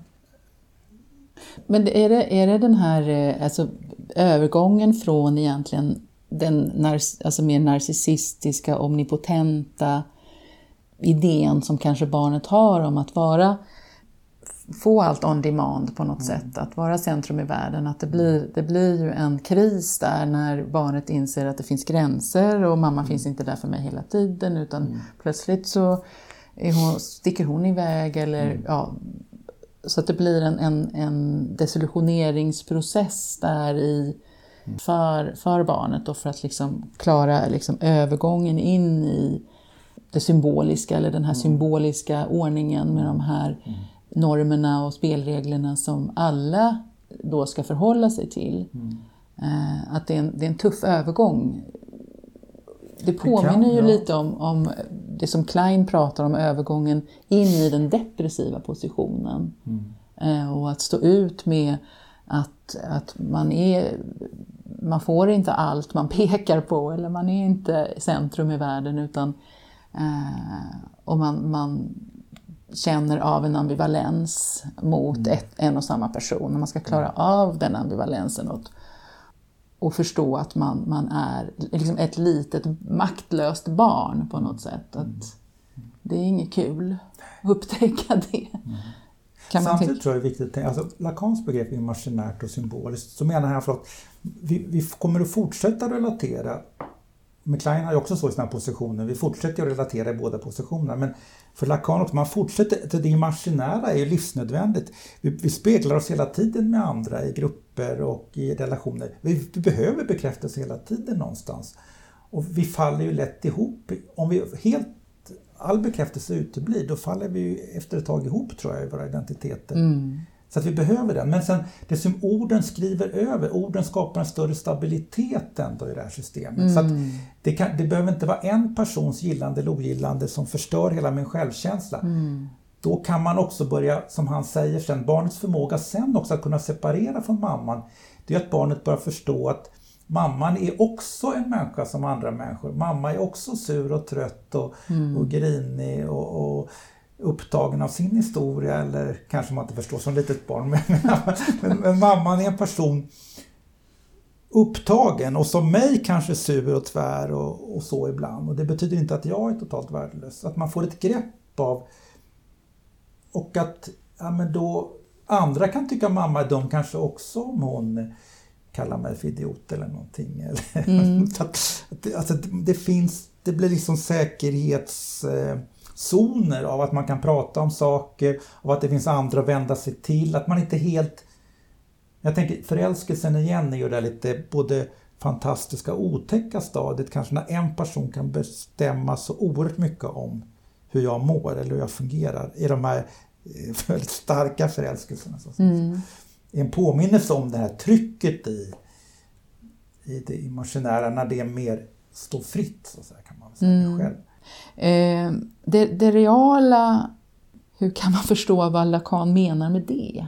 Men är det, är det den här eh, alltså, övergången från egentligen den alltså mer narcissistiska, omnipotenta idén som kanske barnet har om att vara få allt on demand på något mm. sätt, att vara centrum i världen. Att det blir, det blir ju en kris där när barnet inser att det finns gränser och mamma mm. finns inte där för mig hela tiden utan mm. plötsligt så hon, sticker hon iväg eller mm. ja, så att det blir en, en, en desillusioneringsprocess där i mm. för, för barnet och för att liksom klara liksom övergången in i det symboliska eller den här mm. symboliska ordningen med de här normerna och spelreglerna som alla då ska förhålla sig till. Mm. Eh, att det är, en, det är en tuff övergång. Det påminner det kan, ju ja. lite om, om det som Klein pratar om, övergången in i den depressiva positionen. Mm. Eh, och att stå ut med att, att man är man får inte allt man *laughs* pekar på eller man är inte centrum i världen utan eh, och man, man känner av en ambivalens mot mm. ett, en och samma person. Man ska klara mm. av den ambivalensen och, och förstå att man, man är liksom ett litet maktlöst barn på något sätt. Att mm. det är inget kul att upptäcka det. Kan Samtidigt tror jag det är viktigt att tänka, alltså Lacans begrepp är imaginärt och symboliskt. Så menar han att vi, vi kommer att fortsätta relatera McLean har ju också så i sina positioner, vi fortsätter att relatera i båda positionerna. Men för Lacan också, man fortsätter, alltså det imaginära är ju livsnödvändigt. Vi, vi, speglar oss hela tiden med andra i grupper och i relationer. Vi, vi behöver bekräftelse hela tiden någonstans. Och vi faller ju lätt ihop. Om vi helt all bekräftelse uteblir, då faller vi efter ett tag ihop tror jag i våra identiteter. Mm. Så att vi behöver den. Men sen det som orden skriver över, orden skapar en större stabilitet ändå i det här systemet. Mm. Så det, kan, det behöver inte vara en persons gillande eller ogillande som förstör hela min självkänsla. Mm. då kan man också börja, som han säger sen, barnets förmåga sen också att kunna separera från mamman, det är att barnet börjar förstå att mamman är också en människa som andra människor. Mamma är också sur och trött och, mm. och grinig och, och, upptagen av sin historia eller kanske man inte förstår som litet barn. *laughs* Men, men, men mamman är en person upptagen och som mig kanske sur och tvär och, och, så ibland. Och det betyder inte att jag är totalt värdelös. Att man får ett grepp av och att ja, men då andra kan tycka mamma är dum kanske också om hon kallar mig för idiot eller någonting. *laughs* Mm. att, alltså, det, finns, det blir liksom säkerhetszoner av att man kan prata om saker, av att det finns andra att vända sig till, att man inte helt... Jag tänker förälskelsen igen är ju det lite både fantastiska och otäcka stadiet kanske när en person kan bestämma så oerhört mycket om hur jag mår eller hur jag fungerar i de här eh, *laughs* väldigt starka förälskelserna. Mm en påminnelse om det här trycket i, i det imaginära när det mer står fritt, så att säga, kan man säga mm. själv. Eh, det, det, reala, hur kan man *laughs* förstå vad Lacan menar med det?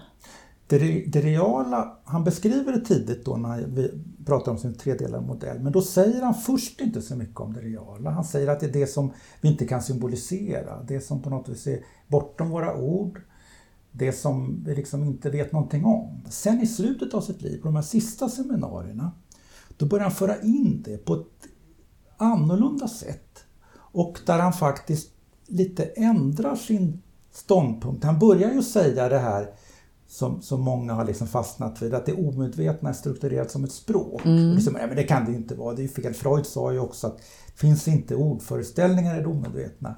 Det, det reala, han beskriver det tidigt då när vi pratar om sin tredelade modell, men då säger han först inte så mycket om det reala. Han säger att det är det som vi inte kan symbolisera, det som på något vis är bortom våra ord, det som vi liksom inte vet någonting om. Sen i slutet av sitt liv, på de här sista seminarierna, då börjar han föra in det på ett annorlunda sätt. Och där han faktiskt lite ändrar sin ståndpunkt. Han börjar ju säga det här som, som många har liksom fastnat vid, att det omedvetna är strukturerat som ett språk. Mm. Liksom, ja, men det kan det ju inte vara, det är ju fel. Freud sa ju också att finns inte ordföreställningar i det omedvetna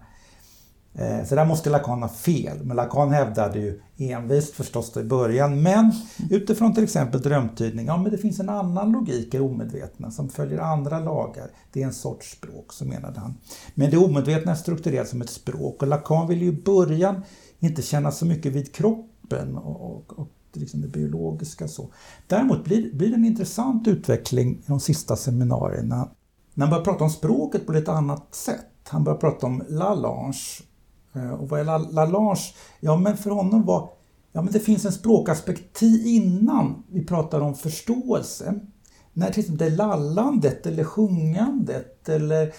Eh, så där måste Lacan ha fel, men Lacan hävdade ju envist förstås i början. Men utifrån till exempel drömtydning, ja men det finns en annan logik i omedvetna som följer andra lagar. Det är en sorts språk, så menade han. Men det omedvetna är strukturerat som ett språk och Lacan ville ju i början inte känna så mycket vid kroppen och, och, och liksom det biologiska. så. Däremot blir, blir det en intressant utveckling i de sista seminarierna när han börjar prata om språket på ett annat sätt. Han börjar prata om Lalange Eh, och vad är Lalange? Ja, men för honom var ja, men det finns en språkaspekt innan vi pratar om förståelse. När till exempel det är lallandet eller sjungandet eller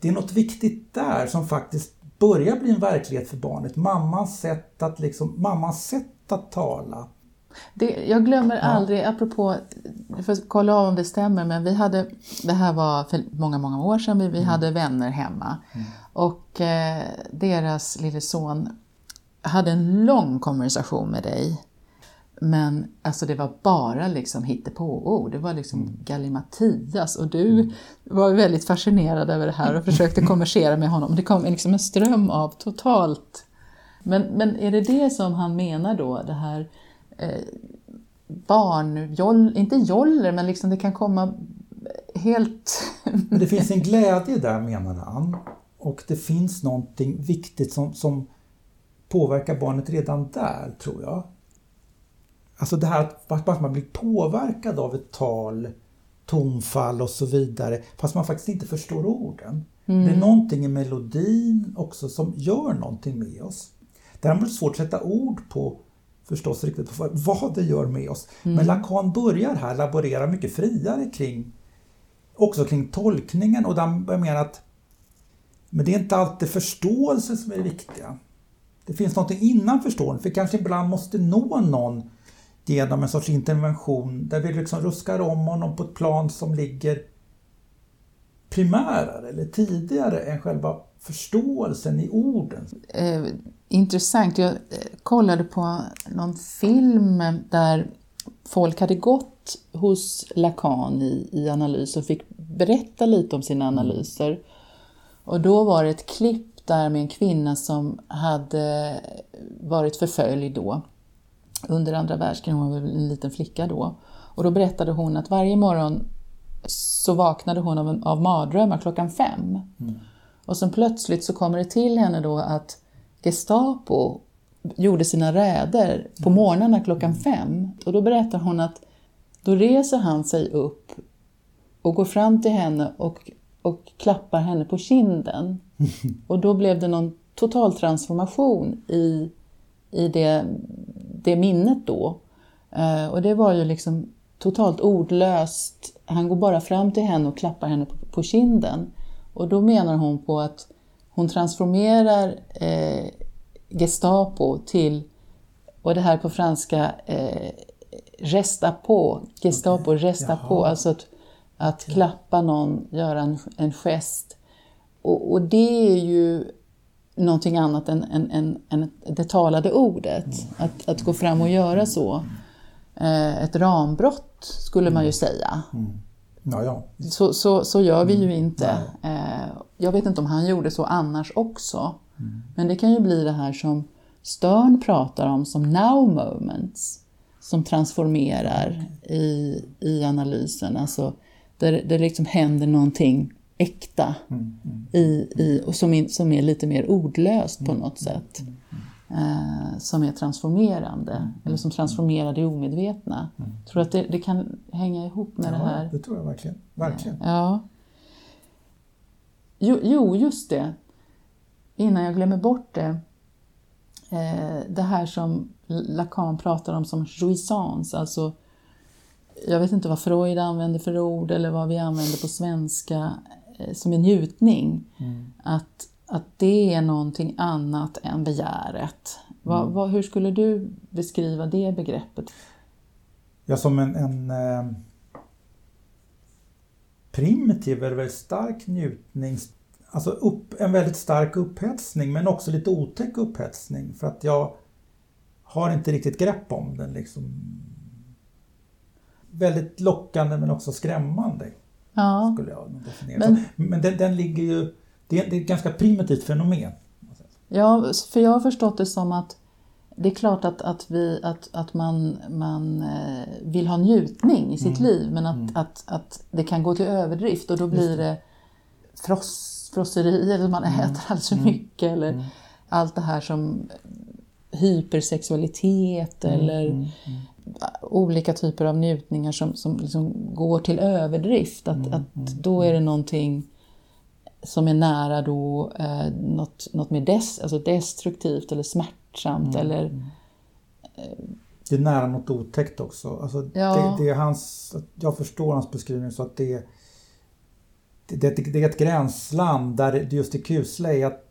det är något viktigt där som faktiskt börjar bli en verklighet för barnet. Mammans sätt att, liksom, mammans sätt att tala. Det, jag glömmer ja. aldrig, apropå, jag får kolla av om det stämmer, men vi hade, det här var för många, många år sedan, vi, vi mm. hade vänner hemma. Mm. Och eh, deras lille son hade en lång konversation med dig. Men alltså det var bara liksom hittepåord, det var liksom mm. gallimatias och du mm. var väldigt fascinerad över det här och *laughs* försökte konversera med honom. Det kom liksom en ström av totalt... Men, men är det det som han menar då, det här eh, barn, joll, inte joller, men liksom det kan komma helt... men det finns en glädje där menade han. Och det finns någonting viktigt som, som påverkar barnet redan där, tror jag. Alltså det här att man blir påverkad av ett tal, tonfall och så vidare, fast man faktiskt inte förstår orden. Mm. Det är någonting i melodin också som gör någonting med oss. Däremot är det svårt att sätta ord på förstås riktigt på vad det gör med oss. Mm. Men Lacan börjar här laborera mycket friare kring också kring tolkningen och jag menar att men det är inte alltid förståelse som är det viktiga. Det finns något innan förståelsen, för kanske ibland måste nå någon genom en sorts intervention där vi liksom ruskar om honom på ett plan som ligger primärare eller tidigare än själva förståelsen i orden. Intressant. Jag eh, kollade på någon film där folk hade gått hos Lacan i, i analys och fick berätta lite om sina analyser. Och då var det ett klipp där med en kvinna som hade varit förföljd då under andra världskriget, hon var väl en liten flicka då. Och då berättade hon att varje morgon så vaknade hon av, av mardrömmar klockan fem. Mm. Och sen plötsligt så kommer det till henne då att Gestapo gjorde sina räder på mm. morgnarna klockan fem. Och då berättar hon att då reser han sig upp och går fram till henne och och klappar henne på kinden. *laughs* Och då blev det någon total transformation i, i det, det minnet då. Eh, och det var ju liksom totalt ordlöst. Han går bara fram till henne och klappar henne på, på kinden. Och då menar hon på att hon transformerar eh, Gestapo till, och det här på franska, eh, resta på, Gestapo, okay. resta Jaha. på, alltså att, att okay. klappa någon, göra en, en gest. Och, och, det är ju någonting annat än, än, än, än det talade ordet, mm. att, att gå fram och göra så. Eh, ett rambrott skulle man ju säga. Mm. Ja, ja. Så, så, så gör vi ju mm. inte. Eh, jag vet inte om han gjorde så annars också. Mm. Men det kan ju bli det här som Stern pratar om som now moments som transformerar i, i analysen. Alltså där det liksom händer någonting äkta mm, mm, i, i, och som, in, som är lite mer ordlöst på något sätt. Eh, som är transformerande, eller som transformerar det omedvetna. Mm. Tror att det, det kan hänga ihop med ja, det här? det tror jag verkligen. verkligen. Ja. Jo, jo, just det. Innan jag glömmer bort det. Eh, det här som Lacan pratar om som jouissance, alltså jag vet inte vad Freud använder för ord eller vad vi använder på svenska eh, som en njutning. Mm. Att, att det är någonting annat än begäret. Vad, mm. vad, hur skulle du beskriva det begreppet? Ja, som en, en eh, primitiv eller väldigt stark njutning. Alltså upp, en väldigt stark upphetsning men också lite otäck upphetsning för att jag har inte riktigt grepp om den. Liksom. Väldigt lockande men också skrämmande. Ja. Skulle jag definiera. Men, men den, den, ligger ju... Det är, det är ett ganska primitivt fenomen. Ja, för jag har förstått det som att det är klart att, att, vi, att, att man, man eh, vill ha njutning i sitt mm. liv men att, mm. att, att det kan gå till överdrift och då blir det fross, frosseri eller man mm. äter alldeles för mm. mycket eller mm. allt det här som hypersexualitet mm, eller olika typer av njutningar som, som liksom går till överdrift. Att, att då är det någonting som är nära då eh, något, något mer des, alltså destruktivt eller smärtsamt eller eh, det är nära något otäckt också. Alltså ja. det, det, är hans, jag förstår hans beskrivning så att det, det, det, det är ett gränsland där det just är kusliga att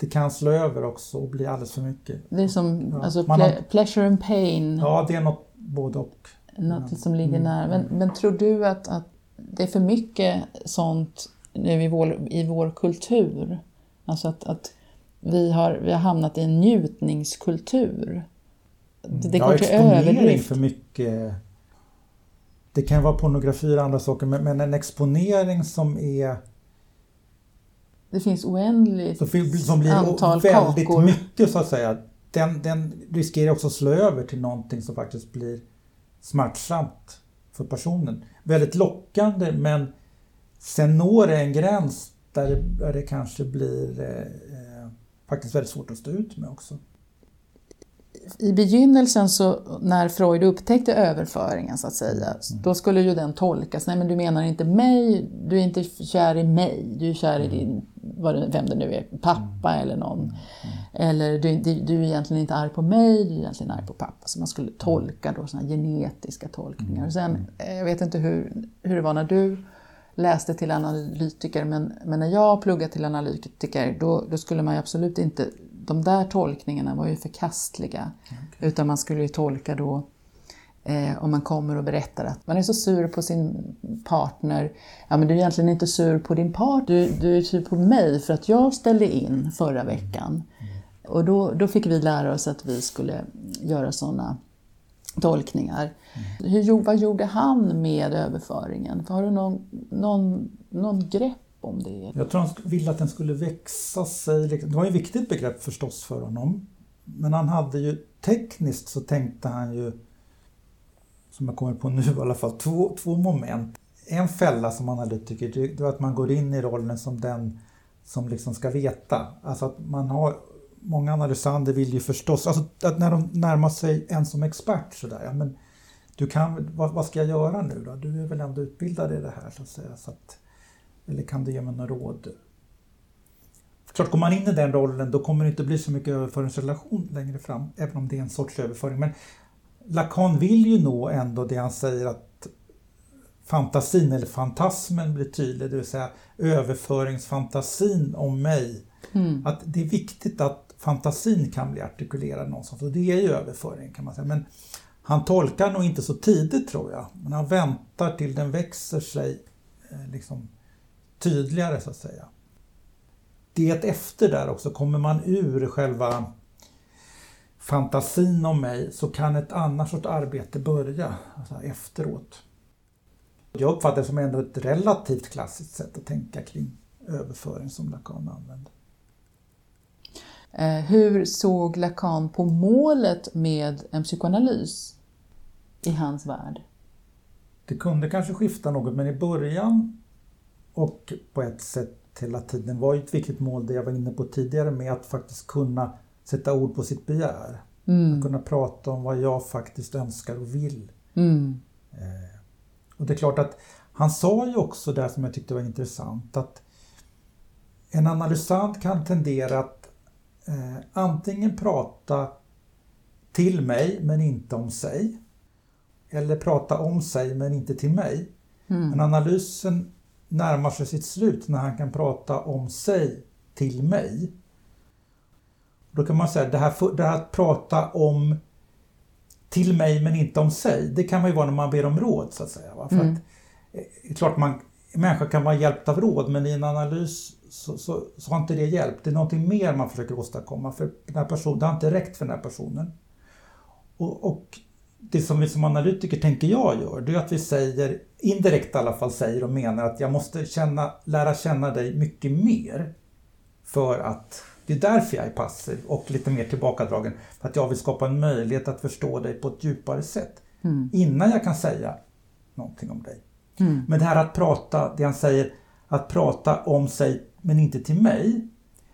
det kan slå över också och bli alldeles för mycket. Det är som ja. alltså, ple har, pleasure and pain. Ja, det är något både och. Något som ligger mm. nära. Men, men, tror du att, att det är för mycket sånt nu i vår, i vår kultur? Alltså att, att vi, har, vi har hamnat i en njutningskultur. Det, det ja, går till överdrift. för mycket. Det kan vara pornografi och andra saker men, men en exponering som är det finns oändligt så, som blir antal väldigt kakor. mycket så att säga. Den, den riskerar också att slå över till någonting som faktiskt blir smärtsamt för personen. Väldigt lockande men sen når det en gräns där det, det kanske blir eh, eh faktiskt väldigt svårt att stå ut med också i begynnelsen så när Freud upptäckte överföringen så att säga, mm. då skulle ju den tolkas, nej men du menar inte mig, du är inte kär i mig, du är kär i mm. din, vem det nu är, pappa mm. eller någon. Mm. Eller du, du, du, är egentligen inte arg på mig, du är egentligen arg på pappa. Så man skulle tolka då sådana genetiska tolkningar. Och sen, eh, jag vet inte hur, hur det var när du läste till analytiker, men, men när jag pluggade till analytiker då, då skulle man absolut inte de där tolkningarna var ju förkastliga. Okay. Utan man skulle ju tolka då eh, om man kommer och berättar att man är så sur på sin partner. Ja men du är egentligen inte sur på din partner, du, du är sur på mig för att jag ställde in förra veckan. Mm. Och då, då fick vi lära oss att vi skulle göra sådana tolkningar. Mm. Hur, vad gjorde han med överföringen? Har du någon, någon, någon grepp om det. Jag tror han ville att den skulle växa sig. Det var ju ett viktigt begrepp förstås för honom. Men han hade ju tekniskt så tänkte han ju, som jag kommer på nu i alla fall, två, två moment. En fälla som analytiker, det var att man går in i rollen som den som liksom ska veta. Alltså att man har, många analysander vill ju förstås, alltså att när de närmar sig en som expert sådär, ja men du kan, vad, vad, ska jag göra nu då? Du är väl ändå utbildad i det här så att säga. Så att, eller kan du ge mig några råd? Klart, går man in i den rollen då kommer det inte bli så mycket överföringsrelation längre fram, även om det är en sorts överföring. Men Lacan vill ju nå ändå det han säger att fantasin eller fantasmen blir tydlig, det vill säga överföringsfantasin om mig. Mm. Att det är viktigt att fantasin kan bli artikulerad någonstans och det är ju överföring kan man säga. Men han tolkar nog inte så tidigt tror jag, men han väntar till den växer sig eh, liksom, tydligare så att säga. Det är ett efter där också, kommer man ur själva fantasin om mig så kan ett annat sorts arbete börja alltså efteråt. Jag uppfattar det som ändå ett relativt klassiskt sätt att tänka kring överföring som Lacan använder. Eh, hur såg Lacan på målet med en psykoanalys i hans värld? Det kunde kanske skifta något men i början och på ett sätt hela tiden var ju ett viktigt mål det jag var inne på tidigare med att faktiskt kunna sätta ord på sitt begär. Mm. Att kunna prata om vad jag faktiskt önskar och vill. Mm. Eh, och det är klart att han sa ju också det som jag tyckte var intressant att en analysant kan tendera att eh, antingen prata till mig men inte om sig. Eller prata om sig men inte till mig. Mm. Men analysen närmar sig sitt slut när han kan prata om sig till mig. Då kan man säga att det här, det här att prata om till mig men inte om sig, det kan man ju vara när man ber om råd så att säga. Va? För mm. att, eh, klart man, människa kan vara hjälpt av råd men i en analys så, så, så, har inte det hjälpt. Det är någonting mer man försöker åstadkomma för den här personen, det har inte räckt för den här personen. Och, och det som vi som analytiker tänker jag gör, det är att vi säger, indirekt i alla fall säger och menar att jag måste känna, lära känna dig mycket mer för att det är därför jag är passiv och lite mer tillbakadragen. För att jag vill skapa en möjlighet att förstå dig på ett djupare sätt. Mm. Innan jag kan säga någonting om dig. Mm. Men det här att prata, det han säger, att prata om sig men inte till mig.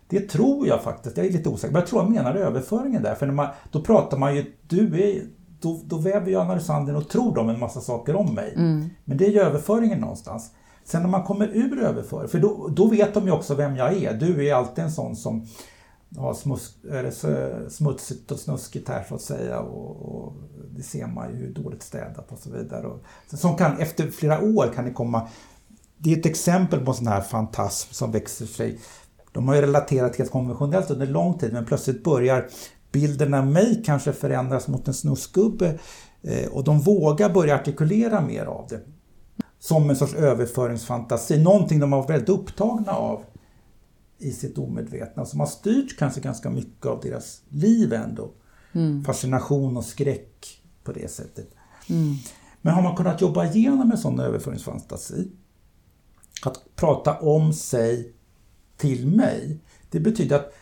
Det tror jag faktiskt, jag är lite osäker, men jag tror han menar överföringen där. För när man, då pratar man ju, du är, då, då väver ju analysanden och tror de en massa saker om mig. Mm. Men det är ju överföringen någonstans. Sen när man kommer ur överföring, för då, då vet de ju också vem jag är. Du är alltid en sån som har smus, smutsigt och snuskigt här så att säga. Och, och, det ser man ju dåligt städat och så vidare. Och, som kan, efter flera år kan det komma... Det är ett exempel på en sån här fantasm som växer sig. De har ju relaterat helt konventionellt under lång tid men plötsligt börjar bilden av mig kanske förändras mot en snuskgubbe eh, och de vågar börja artikulera mer av det. Som en sorts överföringsfantasi, någonting de har varit väldigt upptagna av i sitt omedvetna som har styrt kanske ganska mycket av deras liv ändå. Mm. Fascination och skräck på det sättet. Mm. Men har man kunnat jobba igenom en sån överföringsfantasi, att prata om sig till mig, det betyder att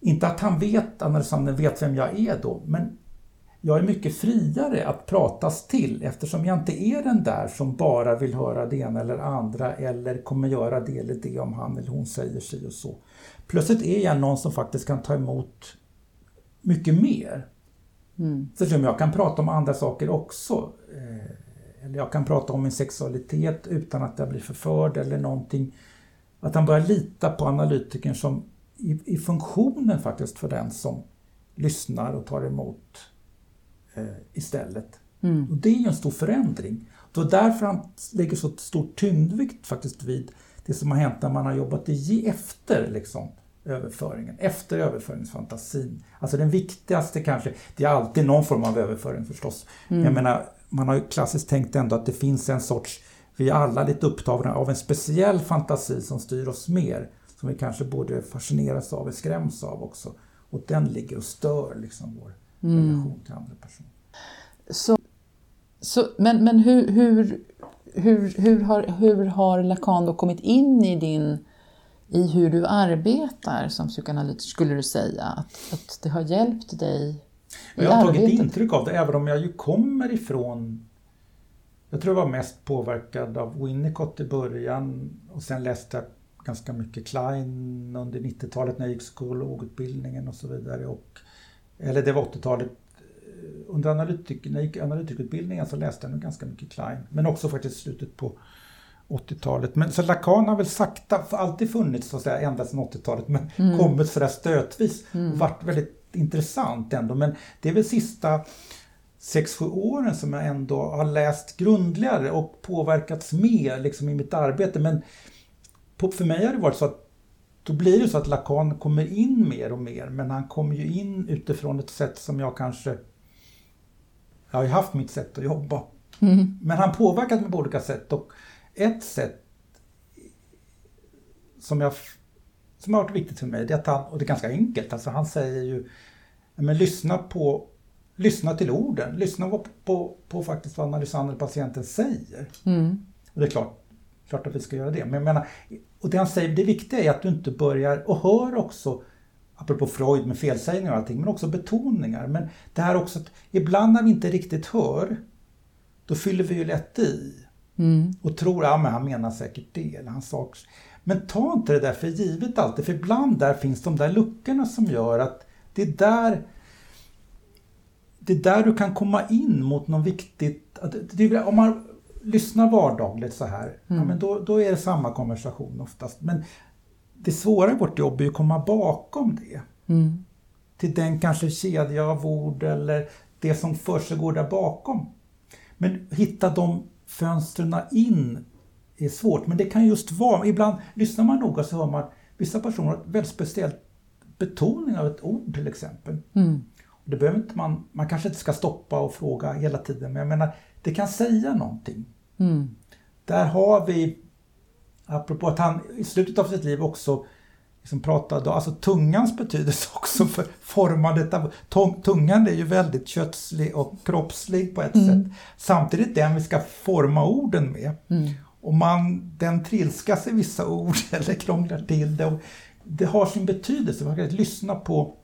inte att han vet, analysanten vet vem jag är då, men jag är mycket friare att pratas till eftersom jag inte är den där som bara vill höra det ena eller andra eller kommer göra det eller det om han eller hon säger sig och så. Plötsligt är jag någon som faktiskt kan ta emot mycket mer. Mm. Eftersom jag kan prata om andra saker också. Eh, eller jag kan prata om min sexualitet utan att jag blir förförd eller någonting. Att han börjar lita på analytikern som i, i funktionen faktiskt för den som lyssnar och tar emot eh, istället. Mm. Och det är ju en stor förändring. Det var därför han lägger så stor tyngdvikt faktiskt vid det som har hänt när man har jobbat i efter liksom, överföringen, efter överföringsfantasin. Alltså den viktigaste kanske, det är alltid någon form av överföring förstås. Mm. Jag menar, man har ju klassiskt tänkt ändå att det finns en sorts, vi är alla lite upptagna av en speciell fantasi som styr oss mer. Som vi kanske borde fascineras av och skräms av också. Och den ligger och stör liksom vår mm. relation till andra personer. Så, så, men men hur, hur, hur, hur, har, hur har Lacan då kommit in i din i hur du arbetar som psykoanalytiker, skulle du säga? Att, att det har hjälpt dig Jag har tagit intryck av det, även om jag ju kommer ifrån jag tror jag var mest påverkad av Winnicott i början och sen läste jag ganska mycket Klein under 90-talet när jag gick psykologutbildningen och så vidare. Och, eller det var 80-talet. Under analytik, när jag gick analytikutbildningen så läste jag nog ganska mycket Klein. Men också faktiskt slutet på 80-talet. Men så Lacan har väl sakta, alltid funnits så att säga, ända sedan 80-talet, men mm. kommit sådär stötvis och mm. varit väldigt intressant ändå. Men det är väl sista 6-7 åren som jag ändå har läst grundligare och påverkats mer liksom, i mitt arbete. Men på, för mig har det varit så att då blir det så att Lacan kommer in mer och mer, men han kommer ju in utifrån ett sätt som jag kanske... Jag har ju haft mitt sätt att jobba. Mm. Men han påverkat mig på olika sätt och ett sätt som, jag, som har varit viktigt för mig, det är att han, och det är ganska enkelt, alltså han säger ju men lyssna på Lyssna till orden, lyssna på, på, på faktiskt vad analysanten patienten säger. Mm. Och det är klart, klart att vi ska göra det. Men jag menar, och det han säger, det viktiga är att du inte börjar, och hör också, apropå Freud med felsägningar och allting, men också betoningar. Men det här också att ibland när vi inte riktigt hör, då fyller vi ju lätt i. Mm. Och tror, ja men han menar säkert det, eller han sa Men ta inte det där för givet alltid, för ibland där finns de där luckorna som gör att det är där det är där du kan komma in mot något viktigt. Om man lyssnar vardagligt så här, mm. ja, men då, då är det samma konversation oftast. Men det svåra i vårt jobb är att komma bakom det. Mm. Till den kanske kedja av ord eller det som försiggår där bakom. Men hitta de fönstren in är svårt, men det kan just vara, ibland lyssnar man noga så hör man vissa personer har väldigt speciellt betoning av ett ord till exempel. Mm. Det behöver inte man, man kanske inte ska stoppa och fråga hela tiden, men jag menar, det kan säga någonting. Mm. Där har vi, apropå att han i slutet av sitt liv också liksom pratade, alltså tungans betydelse *laughs* också för formandet av, tungan är ju väldigt kötslig och kroppslig på ett mm. sätt. Samtidigt den vi ska forma orden med. Mm. Och man, den trilskas i vissa ord *laughs* eller krånglar till det. Och det har sin betydelse, man kan lyssna på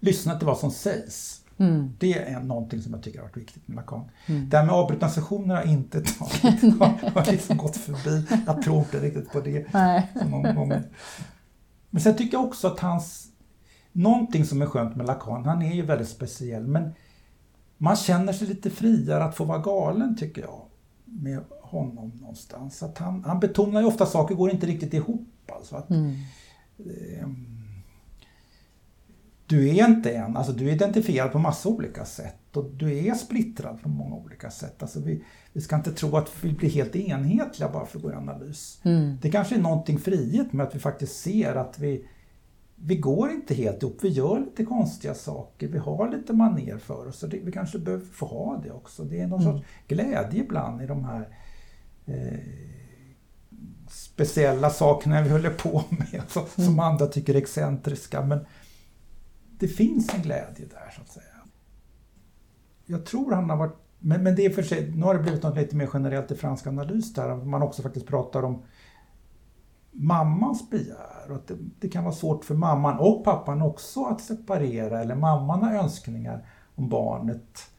lyssna till vad som sägs. Mm. Det är någonting som jag tycker har varit viktigt med Lacan. Mm. Det här med avbrutna sessioner har inte tagit, *laughs* har liksom gått förbi. Jag tror inte riktigt på det. Men sen tycker jag också att hans, någonting som är skönt med Lacan, han är ju väldigt speciell, men man känner sig lite friare att få vara galen tycker jag med honom någonstans. Att han, han betonar ju ofta saker går inte riktigt ihop. Alltså att, mm. eh, du är inte en, alltså du är identifierad på massa olika sätt och du är splittrad på många olika sätt. Alltså vi, vi ska inte tro att vi blir helt enhetliga bara för i analys. Mm. Det kanske är någonting frihet med att vi faktiskt ser att vi, vi går inte helt ihop, vi gör lite konstiga saker, vi har lite maner för oss och det, vi kanske behöver få ha det också. Det är någon mm. sorts glädje ibland i de här speciella sakerna vi håller på med, så, mm. som andra tycker är excentriska. Men, det finns en glädje där så att säga. Jag tror han har varit, men, men det är för sig, nu har det blivit något lite mer generellt i fransk analys där, man också faktiskt pratar om mammans begär och att det, det, kan vara svårt för mamman och pappan också att separera eller mamman har önskningar om barnet.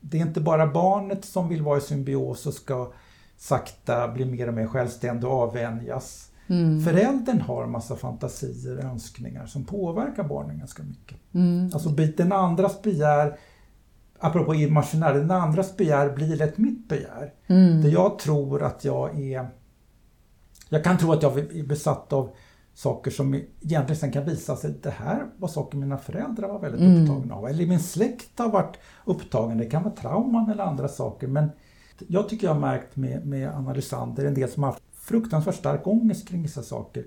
Det är inte bara barnet som vill vara i symbios och ska sakta bli mer och mer självständig och avvänjas. Mm. Föräldern har en massa fantasier och önskningar som påverkar barnen ganska mycket. Mm. Alltså den andras begär, apropå imaginär, den andras begär blir lätt mitt begär. Mm. Där jag tror att jag är... Jag kan tro att jag är besatt av saker som egentligen sen kan visa sig, det här var saker mina föräldrar var väldigt mm. upptagna av. Eller min släkt har varit upptagen, det kan vara trauman eller andra saker. Men jag tycker jag har märkt med, med analysanter, en del som har haft fruktansvärt stark ångest kring vissa saker.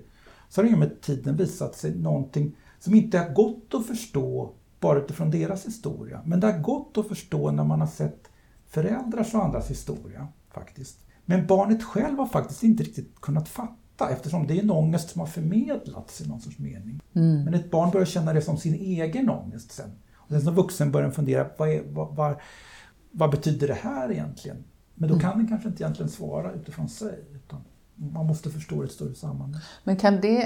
Så har det med tiden visat sig någonting som inte har gått att förstå bara utifrån deras historia. Men det har gått att förstå när man har sett föräldrars och andras historia. faktiskt. Men barnet själv har faktiskt inte riktigt kunnat fatta eftersom det är en ångest som har förmedlats i någon sorts mening. Mm. Men ett barn börjar känna det som sin egen ångest sen. Och sen som vuxen börjar fundera, vad, är, vad, vad, vad betyder det här egentligen? Men då mm. kan den kanske inte egentligen svara utifrån sig. Utan man måste förstå ett större sammanhang. Men kan det,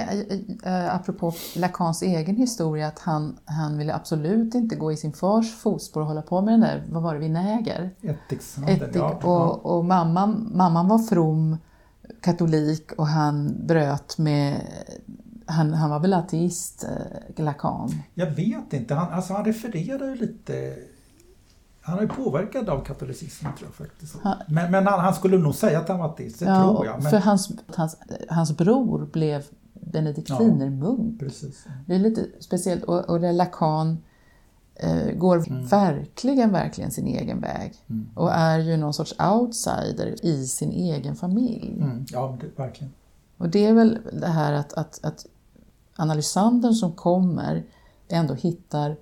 äh, apropå Lacans egen historia, att han, han ville absolut inte gå i sin fars fotspår och hålla på med den där, vad var det, vinäger? Ättikshandeln, ja. Och, och mamman, mamman var from katolik och han bröt med han, han var väl ateist, Lacan? Jag vet inte. Han, alltså han refererar ju lite Han är påverkad av katolicismen tror jag faktiskt. Han, men, men han, han, skulle nog säga att han var ateist, det ja, tror jag. Men... För hans, hans, hans bror blev benediktinermunk. Ja, precis. Det är lite speciellt. Och, och Lacan eh, går mm. verkligen, verkligen sin egen väg. Mm. Och är ju någon sorts outsider i sin egen familj. Mm. Ja, det, verkligen. Och det är väl det här att, att, att analysanden som kommer ändå hittar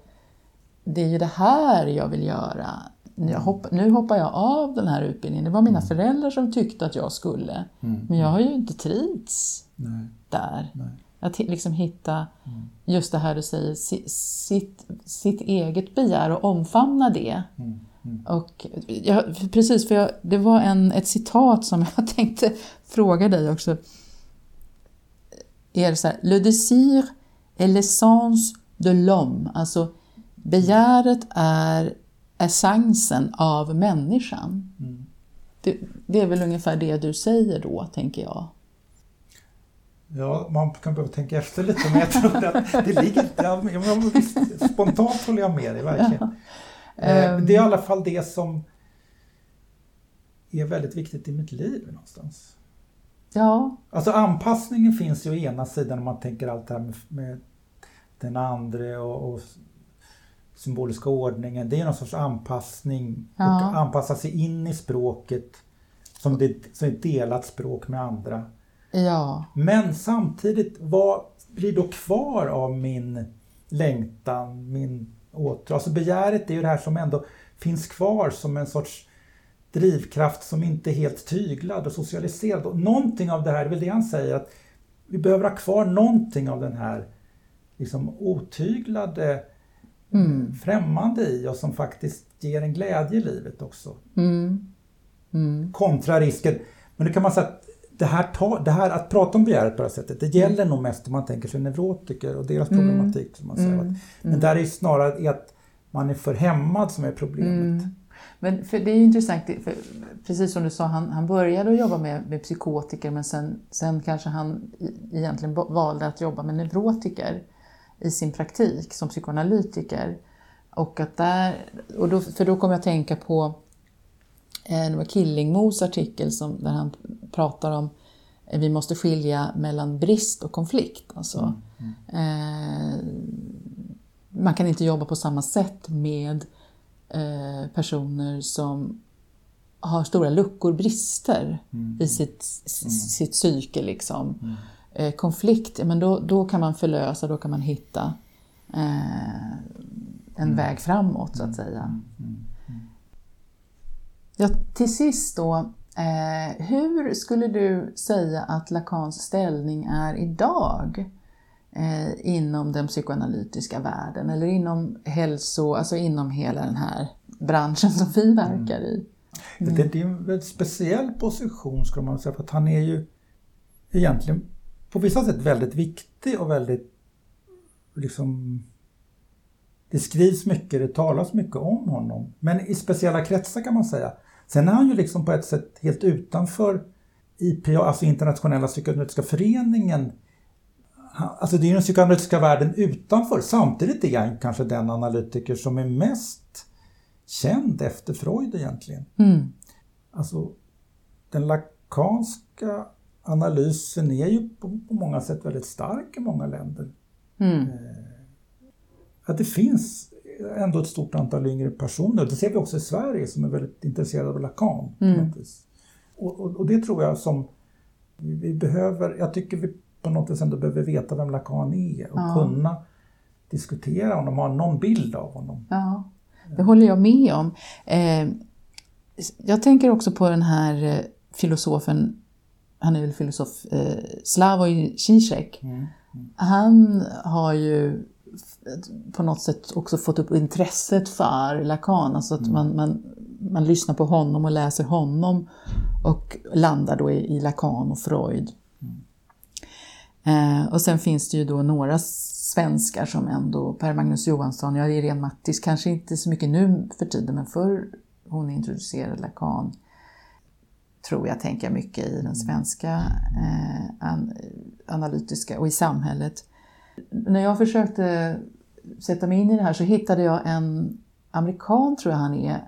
det är ju det här jag vill göra. Jag hopp, nu hoppar jag av den här utbildningen. Det var mina mm. föräldrar som tyckte att jag skulle. Mm. Men jag har ju inte trivts Nej. där. Nej. Att liksom hitta mm. just det här du säger, sitt, sitt eget begär och omfamna det. Mm. Mm. Och jag, precis, för jag, det var en, ett citat som *laughs* jag tänkte fråga dig också. Är det så här, Le désir est l'essence de l'homme. Alltså begäret är essensen av människan. Mm. Det, det, är väl ungefär det du säger då, tänker jag. Ja, man kan behöva tänka efter lite, men jag tror att det ligger... Ja, visst, spontant håller jag med dig, verkligen. Ja. Um, det är i alla fall det som är väldigt viktigt i mitt liv någonstans. Ja. Alltså anpassningen finns ju å ena sidan om man tänker allt det här med, med den andra och, och symboliska ordningen. Det är någon sorts anpassning. Ja. Och anpassa sig in i språket som, det, som ett delat språk med andra. Ja. Men samtidigt, vad blir då kvar av min längtan, min åter... Alltså begäret är ju det här som ändå finns kvar som en sorts drivkraft som inte är helt tyglad och socialiserad. Och någonting av det här, det är väl det han säger, att vi behöver ha kvar någonting av den här liksom otyglade, mm. främmande i oss som faktiskt ger en glädje i livet också. Mm. Mm. Kontra risken. Men nu kan man säga att det här, ta, det här att prata om begäret på det här sättet, det gäller mm. nog mest om man tänker sig neurotiker och deras mm. problematik. Som man säger. Mm. Men där är det snarare att man är för hämmad som är problemet. Men för det är intressant, för precis som du sa, han, han började att jobba med, med psykotiker men sen, sen kanske han egentligen valde att jobba med neurotiker i sin praktik som psykoanalytiker. Och att där, och då, för då kom jag att tänka på eh, det var Killingmos artikel som, där han pratar om att vi måste skilja mellan brist och konflikt. Alltså, mm. Mm. Eh, man kan inte jobba på samma sätt med eh, personer som har stora luckor, brister mm. i sitt, mm. sitt psyke. Liksom. Mm. Eh, konflikt, men då, då kan man förlösa, då kan man hitta eh, en mm. väg framåt så att säga. Ja, till sist då, eh, hur skulle du säga att Lacans ställning är idag eh, inom den psykoanalytiska världen eller inom hälso, alltså inom hela den här branschen som vi verkar i? Mm. Det, det, är en väldigt speciell position skulle man säga för att han är ju egentligen på vissa sätt väldigt viktig och väldigt liksom det skrivs mycket, det talas mycket om honom. Men i speciella kretsar kan man säga. Sen är han ju liksom på ett sätt helt utanför IPA, alltså Internationella psykoanalytiska föreningen. Alltså det är den psykoanalytiska världen utanför. Samtidigt är han kanske den analytiker som är mest känd efter Freud egentligen. Mm. Alltså den lakanska analysen är ju på, på många sätt väldigt stark i många länder. Mm. Eh, att det finns ändå ett stort antal yngre personer, det ser vi också i Sverige, som är väldigt intresserade av Lacan. Mm. Och, och, och, det tror jag som vi behöver, jag tycker vi på något vis ändå behöver veta vem Lacan är och ja. kunna diskutera honom, ha någon bild av honom. Ja, det håller jag med om. Eh, jag tänker också på den här eh, filosofen, han är väl filosof, eh, Slavoj Zizek. Mm. Mm. Han har ju på något sätt också fått upp intresset för Lacan. Alltså att mm. man, man, man lyssnar på honom och läser honom och landar då i, i Lacan och Freud. Mm. Eh, och sen finns det ju då några svenskar som ändå, Per Magnus Johansson, ja Irene Mattis, kanske inte så mycket nu för tiden, men förr hon introducerade Lacan tror jag tänker mycket i den svenska eh, an, analytiska och i samhället. När jag försökte sätta mig in i det här så hittade jag en amerikan, tror jag han är,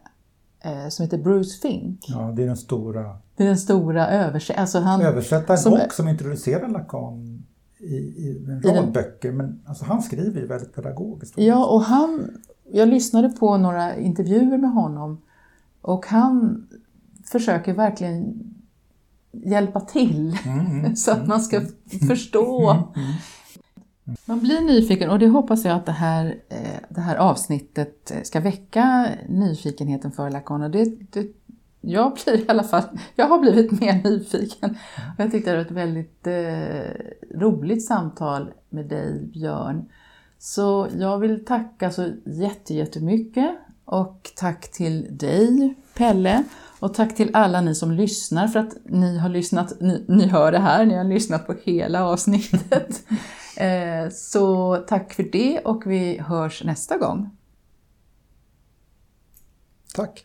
eh, som heter Bruce Fink. Ja, det är den stora Det är den stora översättaren. Alltså han, översättaren som- och som introducerar Lacan i, i en I rad den- böcker. Men alltså, han skriver ju väldigt pedagogiskt. Ja, och han, jag lyssnade på några intervjuer med honom och han försöker verkligen hjälpa till Mm, *laughs* så att man ska förstå. Man blir nyfiken och det hoppas jag att det här, eh, det här avsnittet eh, ska väcka nyfikenheten för Lacan. Och det, det, jag blir i alla fall, jag har blivit mer nyfiken. Och jag tyckte det var ett väldigt eh, roligt samtal med dig Björn. Så jag vill tacka så jätte, jättemycket och tack till dig Pelle och tack till alla ni som lyssnar för att ni har lyssnat, ni, ni hör det här, ni har lyssnat på hela avsnittet. *laughs* eh, så tack för det och vi hörs nästa gång. Tack!